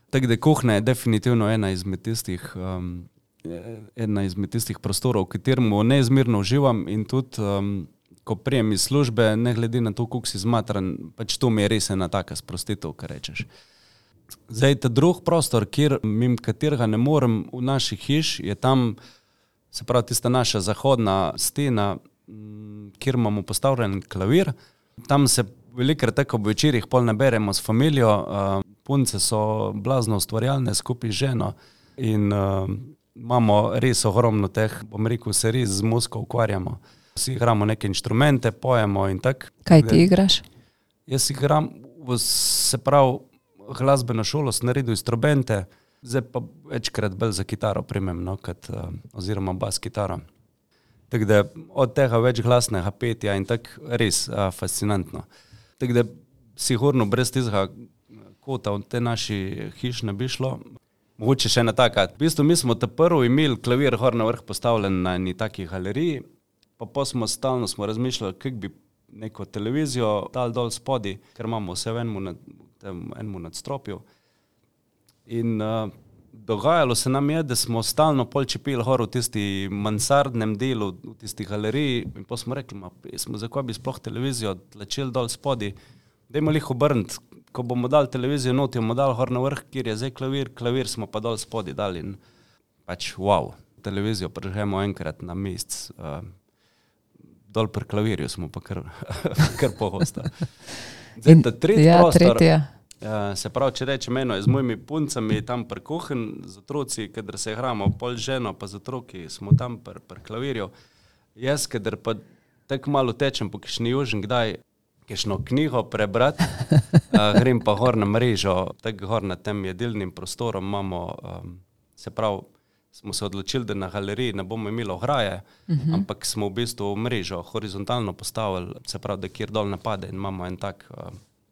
Tako da kuhna je definitivno ena izmed tistih, um, ena izmed tistih prostorov, v katerem neizmerno uživam in tudi, um, ko prijem iz službe, ne glede na to, koliko si zmatran, pač to mi je res ena taka sprostitev, kar rečeš. Zdaj, ta drugi prostor, kjer mimo katerega ne morem v naši hiši, je tam, se pravi, tista naša zahodna stena, kjer imamo postavljen klavir. Tam se velikokrat tako v večerjih pol naberemo s familijo, punce so blazno ustvarjalne skupaj z ženo in imamo res ogromno teh, bom rekel, se res z musko ukvarjamo. Vsi igramo neke inštrumente, pojemo in tako. Kaj ti igraš? Jaz igram, se pravi, glasbeno šolo, sem naredil instrumente, zdaj pa večkrat bolj za kitaro primem, no, kot, uh, oziroma bas kitaro. Tako da od tega večglasnega petja in tako res uh, fascinantno. Tako da sigurno brez tistega kota v te naši hiš ne bi šlo. Mogoče še ena taka. V bistvu mi smo te prvi imeli klavir gor na vrh postavljen na eni taki galeriji, pa pa smo stalno smo razmišljali, kako bi neko televizijo dal dol spodi, ker imamo vse v enem tem enem nadstropju. In uh, dogajalo se nam je, da smo stalno polčepili gor v tisti mansardnem delu, v tisti galeriji. In pa smo rekli, da smo zakaj bi sploh televizijo tlačili dol spodaj, da jim jih obrniti, ko bomo dali televizijo not, jo bomo dali gor na vrh, kjer je zdaj klavir, klavir smo pa dol spodaj dali in pač wow, televizijo prižgemo enkrat na mesec. Uh, dol pri klavirju smo pa kar, kar pogosto. Zdaj, ta tretji ja, prostor, tretja. Uh, se pravi, če rečem eno, z mojimi puncami tam pri kuhinji, z otroci, kadar se igramo, pol ženo, pa z otroki smo tam pri, pri klavirju. Jaz, kadar pa tako malo tečem po kišni južni, kdaj kišno knjigo prebrati, uh, grem pa gor na mrežo, tako gor na tem jedilnim prostorom imamo, um, se pravi, smo se odločili, da na galeriji ne bomo imeli ograje, uh -huh. ampak smo v bistvu mrežo horizontalno postavili, se pravi, da kjer dol napade in imamo en tak,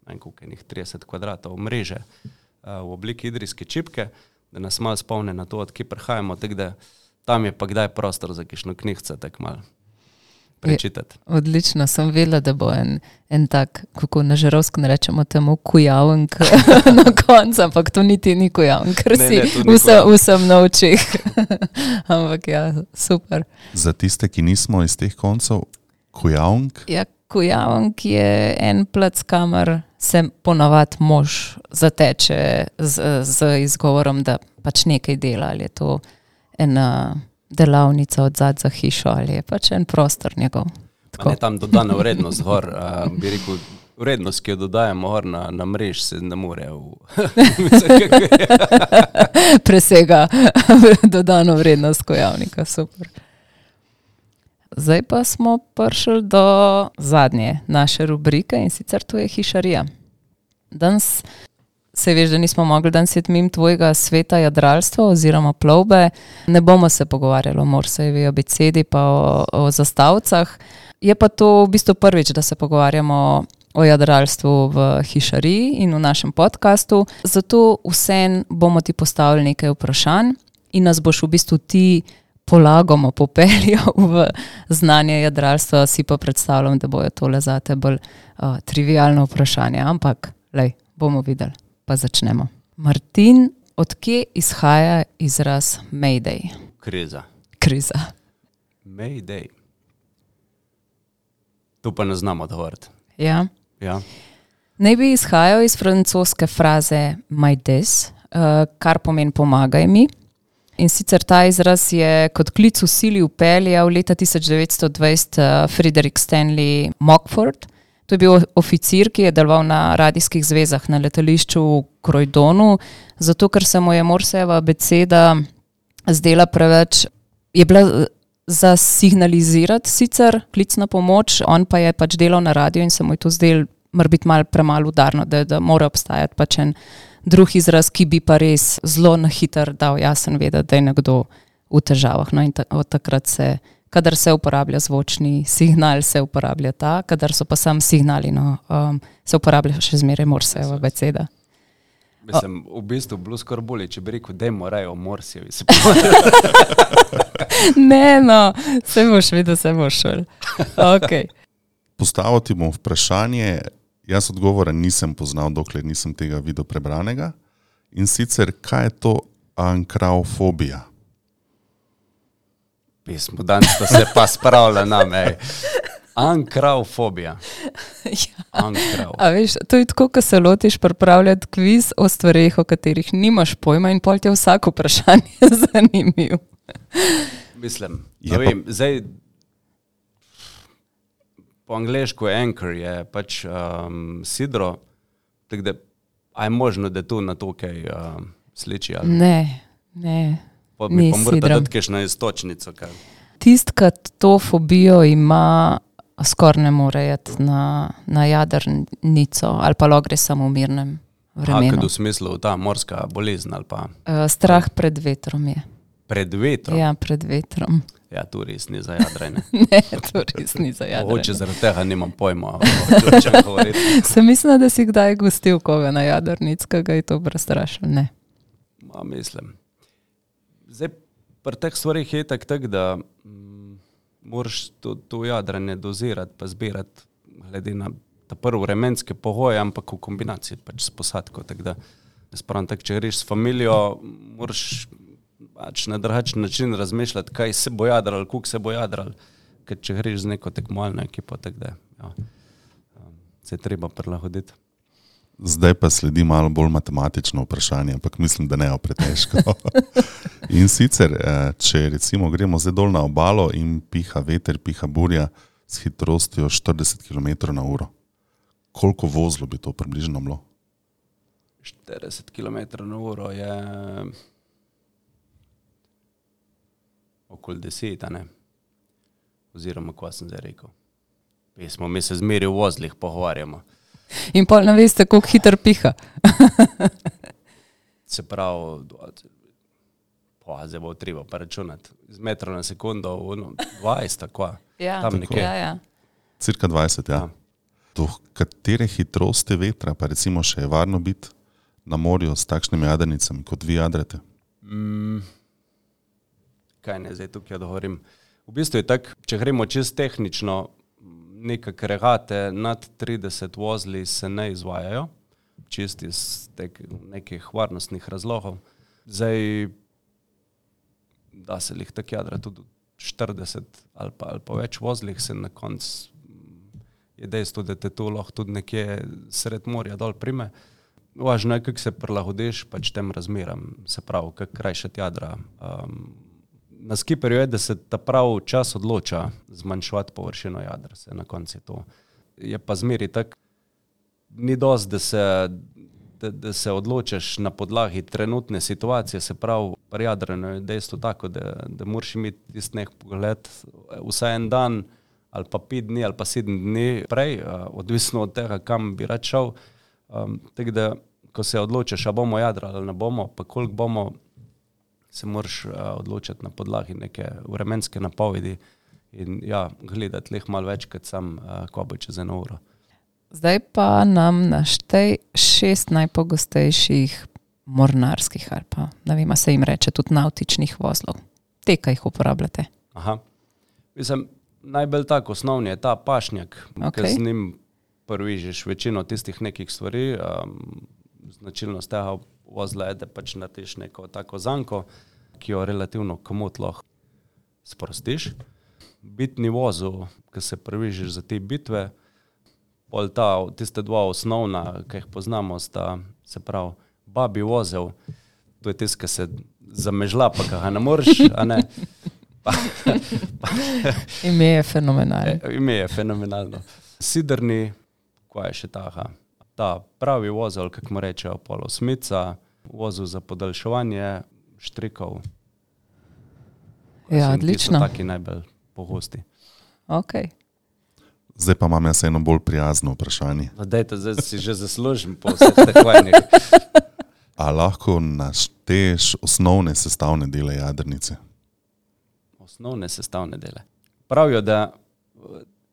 en koliko enih 30 kvadratov mreže uh, v obliki idrijske čipke, da nas malo spomne na to, odkje prihajamo, tako da tam je pa kdaj prostor za kišno knjigco, tako malo prečitati. Odlično, sem vedela, da bo en, en tak, kako na žarovsko rečemo, temu kujavnik na koncu, ampak to niti ni kujavnik, ker Ne, si ne, vse, vsem na očeh. ampak ja, super. Za tiste, ki nismo iz teh koncev, kujavnik, Ja, kujavnik je en plac, kamor se ponavadi mož zateče z, z izgovorom, da pač nekaj dela, ali je to ena delavnica od zadaj za hišo, ali je pač en prostor njegov. Pa Ne, tam dodana vrednost, gor, uh, bi rekel, vrednost, ki jo dodajemo gor na, na mrež, se ne more. V, presega dodano vrednost kojavnika. Super. Zdaj pa smo prišli do zadnje naše rubrike in sicer to je hišarija. Danes se veš, da nismo mogli danes iti mimo tvojega sveta jadralstva oziroma plovbe. Ne bomo se pogovarjali o Morsejevi abecedi pa o, o zastavcah. Je pa to v bistvu prvič, da se pogovarjamo o jadralstvu v hišariji in v našem podkastu. Zato vsem bomo ti postavili nekaj vprašanj in nas boš v bistvu ti polagoma popeljal v znanje jadralstva. Si pa predstavljam, da bojo tole zate bolj uh, trivialno vprašanje, ampak lej, bomo videli. Pa začnemo. Martin, odkje izhaja izraz Mayday? Kriza. Kriza. Mayday. Tu pa ne znamo odgovoriti. Ja. Ja. Naj bi izhajal iz francoske fraze my des, uh, kar pomeni pomagaj mi. In sicer ta izraz je kot klic v sili upeljal leta 1920 uh, Frederick Stanley Mockford. To je bil oficir, ki je deloval na radijskih zvezah na letališču v Krojdonu, zato ker se mu je Morsejeva beseda zdela preveč, je bila eh, za signalizirati sicer klic na pomoč, on pa je pač delal na radiju in se mu je to zdelo mora biti malo premalo udarno, da, da mora obstajati pač en drug izraz, ki bi pa res zelo na hiter dal jasen vedeti, da je nekdo v težavah. No in ta, od takrat se, kadar se uporablja zvočni signal, se uporablja ta, kadar so pa sam signali, no, um, se uporablja še zmeraj morsejeva beseda. Mislim, v bistvu bilo skoraj bolje, če bi rekel, da je morajo Morsijevi. Se Ne, no, se boš videl, se boš šel. Okay. postavil ti bom vprašanje. Jaz odgovora nisem poznal, dokler nisem tega videl prebranega. In sicer, kaj je to ankraufobija? Pismo, danes sta se pa spravila na me. Ankraufobija. ja. Ankrav. A veš, to je tako, ko se lotiš pripravljati kviz o stvareh, o katerih nimaš pojma in pol ti je vsako vprašanje zanimivo. Mislim, Je vem, zdaj po angliško je anchor, je pač um, sidro, tako da je možno, da tu na to kaj um, sliči. ali Ne, ne. Pa mi pa morate dati kakšno istočnico. Kaj. Tist, ki to fobijo ima, skoraj ne more iti na, na jadrnico ali pa lahko gre samo v mirnem vremenu. Hakad v smislu ta morska bolezen ali pa Uh, strah pred vetrom je. pred vetrom. Ja, pred vetrom. ja tu res ni za jadranje. Ne, to res ni za jadranje. zaradi tega nimam pojma. Sem mislila, da si kdaj gostil koga na jadrnic, ki ga je to prestrašil. Ne. Ma, mislim. Zdaj, pri teh stvarih je tako, tak, da mm, moraš to, to jadranje dozirati, pa zbirati, glede na ta prvi vremenske pogoje, ampak v kombinaciji pač s posadko. Tako da, jaz pravim, tak, če greš s familijo, moraš pač na drugačen način razmišljati, kaj se bo jadral, koliko se bo jadral, ker če greš z neko tekmovalno ekipo, tako da ja, um, se je treba prilagoditi. Zdaj pa sledi malo bolj matematično vprašanje, ampak mislim, da ne je pretežko. in sicer, eh, če recimo gremo zdaj dol na obalo in piha veter, piha burja s hitrostjo 40 km/h, koliko vozlo bi to približno bilo? 40 km/h je okoli 10, a ne? oziroma kva sem zdaj rekel. Pismo, mi se zmeri v vozlih pogovarjamo. In pol ne veste, koliko hitro piha. Se pravi, pa zdaj bo treba pa računati. Z metra na sekundo, ono, 20, tako. Ja, Tam nekje. Ja, ja. Cirka 20, ja. Ja. Do katere hitrosti vetra, pa recimo še je varno biti na morju s takšnimi jadrnicami, kot vi jadrate? Mm, kaj ne zdaj tukaj odgovorim? V bistvu je tako, če gremo čez tehnično, neke regate nad 30 vozli se ne izvajajo, čisti iz tek, nekih varnostnih razlogov. Zdaj, da se jih tako jadra tudi 40 ali pa, ali pa več vozlih, se na koncu mm, je dejstvo, da te to lahko tudi nekje sred morja dol prime. Važno je, kako se prilagodiš pač tem razmeram, se pravi, kako krajšati jadra. Um, na skiperju je, da se ta pravi čas odloča zmanjševati površino jadra, se na koncu je to. Je pa zmeri tako, ni dosti, da se, da, da se odločiš na podlagi trenutne situacije, se pravi, pri jadranju je dejstvo tako, da, da moraš imeti tisti nek pogled vsaj en dan ali pa pet dni ali pa sedem dni prej, uh, odvisno od tega, kam bi rad šel. Um, tako da, ko se odločiš, a bomo jadrali ali ne bomo, pa koliko bomo, se moraš uh, odločiti na podlagi neke vremenske napovedi in ja, gledati leh malo več, kot sam, uh, ko bo čez eno uro. Zdaj pa nam naštej šest najpogostejših mornarskih ali pa, ne vem, se jim reče tudi nautičnih vozlov. Te, kaj jih uporabljate. Aha. Mislim, najbolj tak osnovni je ta pašnjak, okay. Ki z njim prvižiš večino tistih nekih stvari. Um, značilnost tega vozla je, da pač narediš neko tako zanko, ki jo relativno komot lahko sprostiš. Bitni vozil, ki se prvižiš za te bitve, pol ta, tiste dva osnovna, ki jih poznamo, sta se pravi babi vozel, to je tisti, ki se zamežla, pa ga ne moreš, a ne. Ime je fenomenalno. E, Ime je fenomenalno. Sidrni, kaj je še ta, ta pravi vozel, kako mu rečejo, polosmica, vozel za podaljševanje štrikov. Ja, odlično. Taki najbolj pogosti. Okay. Zdaj pa imam jaz eno bolj prijazno vprašanje. No, dajte, zdaj si že zaslužim po vseh teh vojnih. A lahko našteješ osnovne sestavne dele jadrnice? Osnovne sestavne dele. Pravijo, da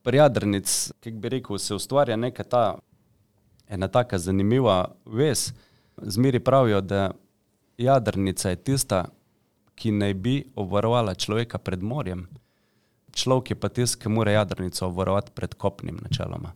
pri jadrnic, kako bi rekel, se ustvarja neka ta ena taka zanimiva vez. Zmeri pravijo, da jadrnica je tista, ki naj bi obvarovala človeka pred morjem. Človek je pa tisti, ki mora jadrnico obvarovati pred kopnim načeloma.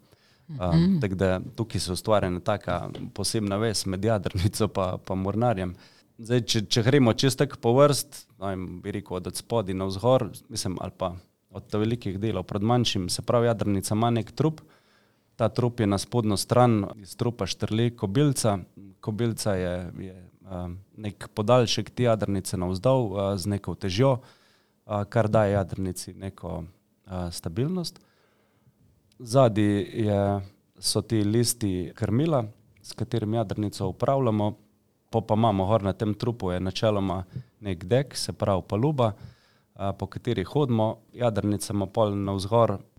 Um, tako da tukaj se ustvarja ena taka posebna vez med jadrnico in pa mornarjem. Zdaj, če, če gremo čisto tako po vrst, in bi rekel od spodaj na vzgor, mislim, ali pa od velikih delov pred manjšim, se pravi, jadrnica ima nek trup, ta trup je na spodnjo stran, iz trupa štrli kobilca, kobilca je, je um, nek podaljšek te jadrnice navzdol uh, z neko težjo, uh, kar daje jadrnici neko uh, stabilnost. Zadaj je, so ti listi krmila, s katerim jadrnico upravljamo, pa pa imamo gor na tem trupu je načeloma nek dek, se pravi paluba, po kateri hodimo, jadrnica ima pol na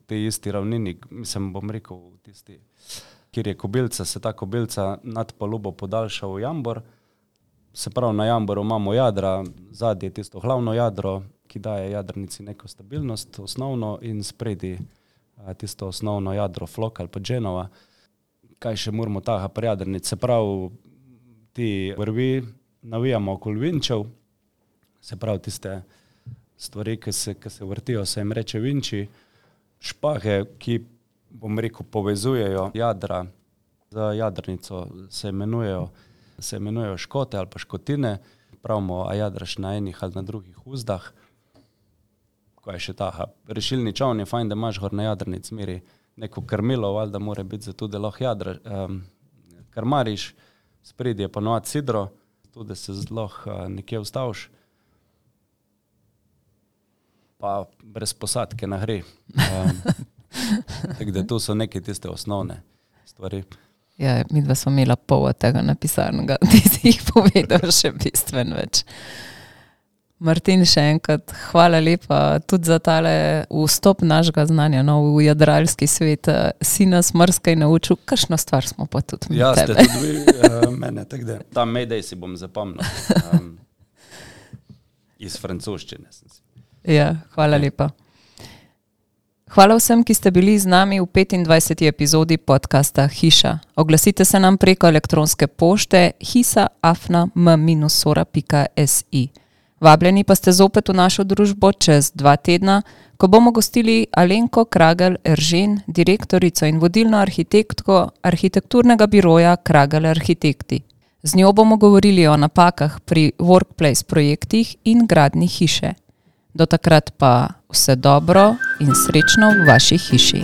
vzgor, te isti ravnini, mislim, bom rekel, tisti, kjer je kobilca, se ta kobilca nad palubo podaljša v jambor, se pravi na jamboru imamo jadra, zadnje je tisto glavno jadro, ki daje jadrnici neko stabilnost, osnovno in spredi tisto osnovno jadro, flok ali pa dženova. Kaj še moramo taha pri jadrnici, se pravi, ti vrvi navijamo okoli vinčev, se pravi tiste stvari, ki se, ki se vrtijo, se jim reče vinči, špahe, ki, bom rekel, povezujejo jadra z jadrnico, se imenujejo, se imenujejo škote ali pa škotine, pravimo, a jadraš na enih ali na drugih uzdah. Je še ta rešilni čovn, je fajn, da imaš na jadrnici meri neko krmilo, valjda mora biti zato, da lahko jadra, um, krmariš, spredje je ponovadi sidro, tudi da se zelo uh, nekje ustaviš. Pa brez posadke na gre. Um, tako da to so neke tiste osnovne stvari. Ja, mi dva smo imela pol tega napisanega, ti si jih povedal še bistveno več. Martin, še enkrat hvala lepa tudi za tale vstop našega znanja no, v jadralski svet. Si nas mrskaj naučil, kakšno stvar smo pa tudi mi. Ja, ste tudi vi, uh, mene, tako da ta medej si bom zapomnil. Um, iz francoščine sem si. Ja, hvala lepa. Hvala vsem, ki ste bili z nami v 25. epizodi podcasta Hiša. Oglasite se nam preko elektronske pošte hisaafna.m-sora.si. Vabljeni pa ste zopet v našo družbo čez dva tedna, ko bomo gostili Alenko Kragel Eržen, direktorico in vodilno arhitektko arhitekturnega biroja Kragel Arhitekti. Z njo bomo govorili o napakah pri workplace projektih in gradni hiše. Do takrat pa vse dobro in srečno v vaši hiši.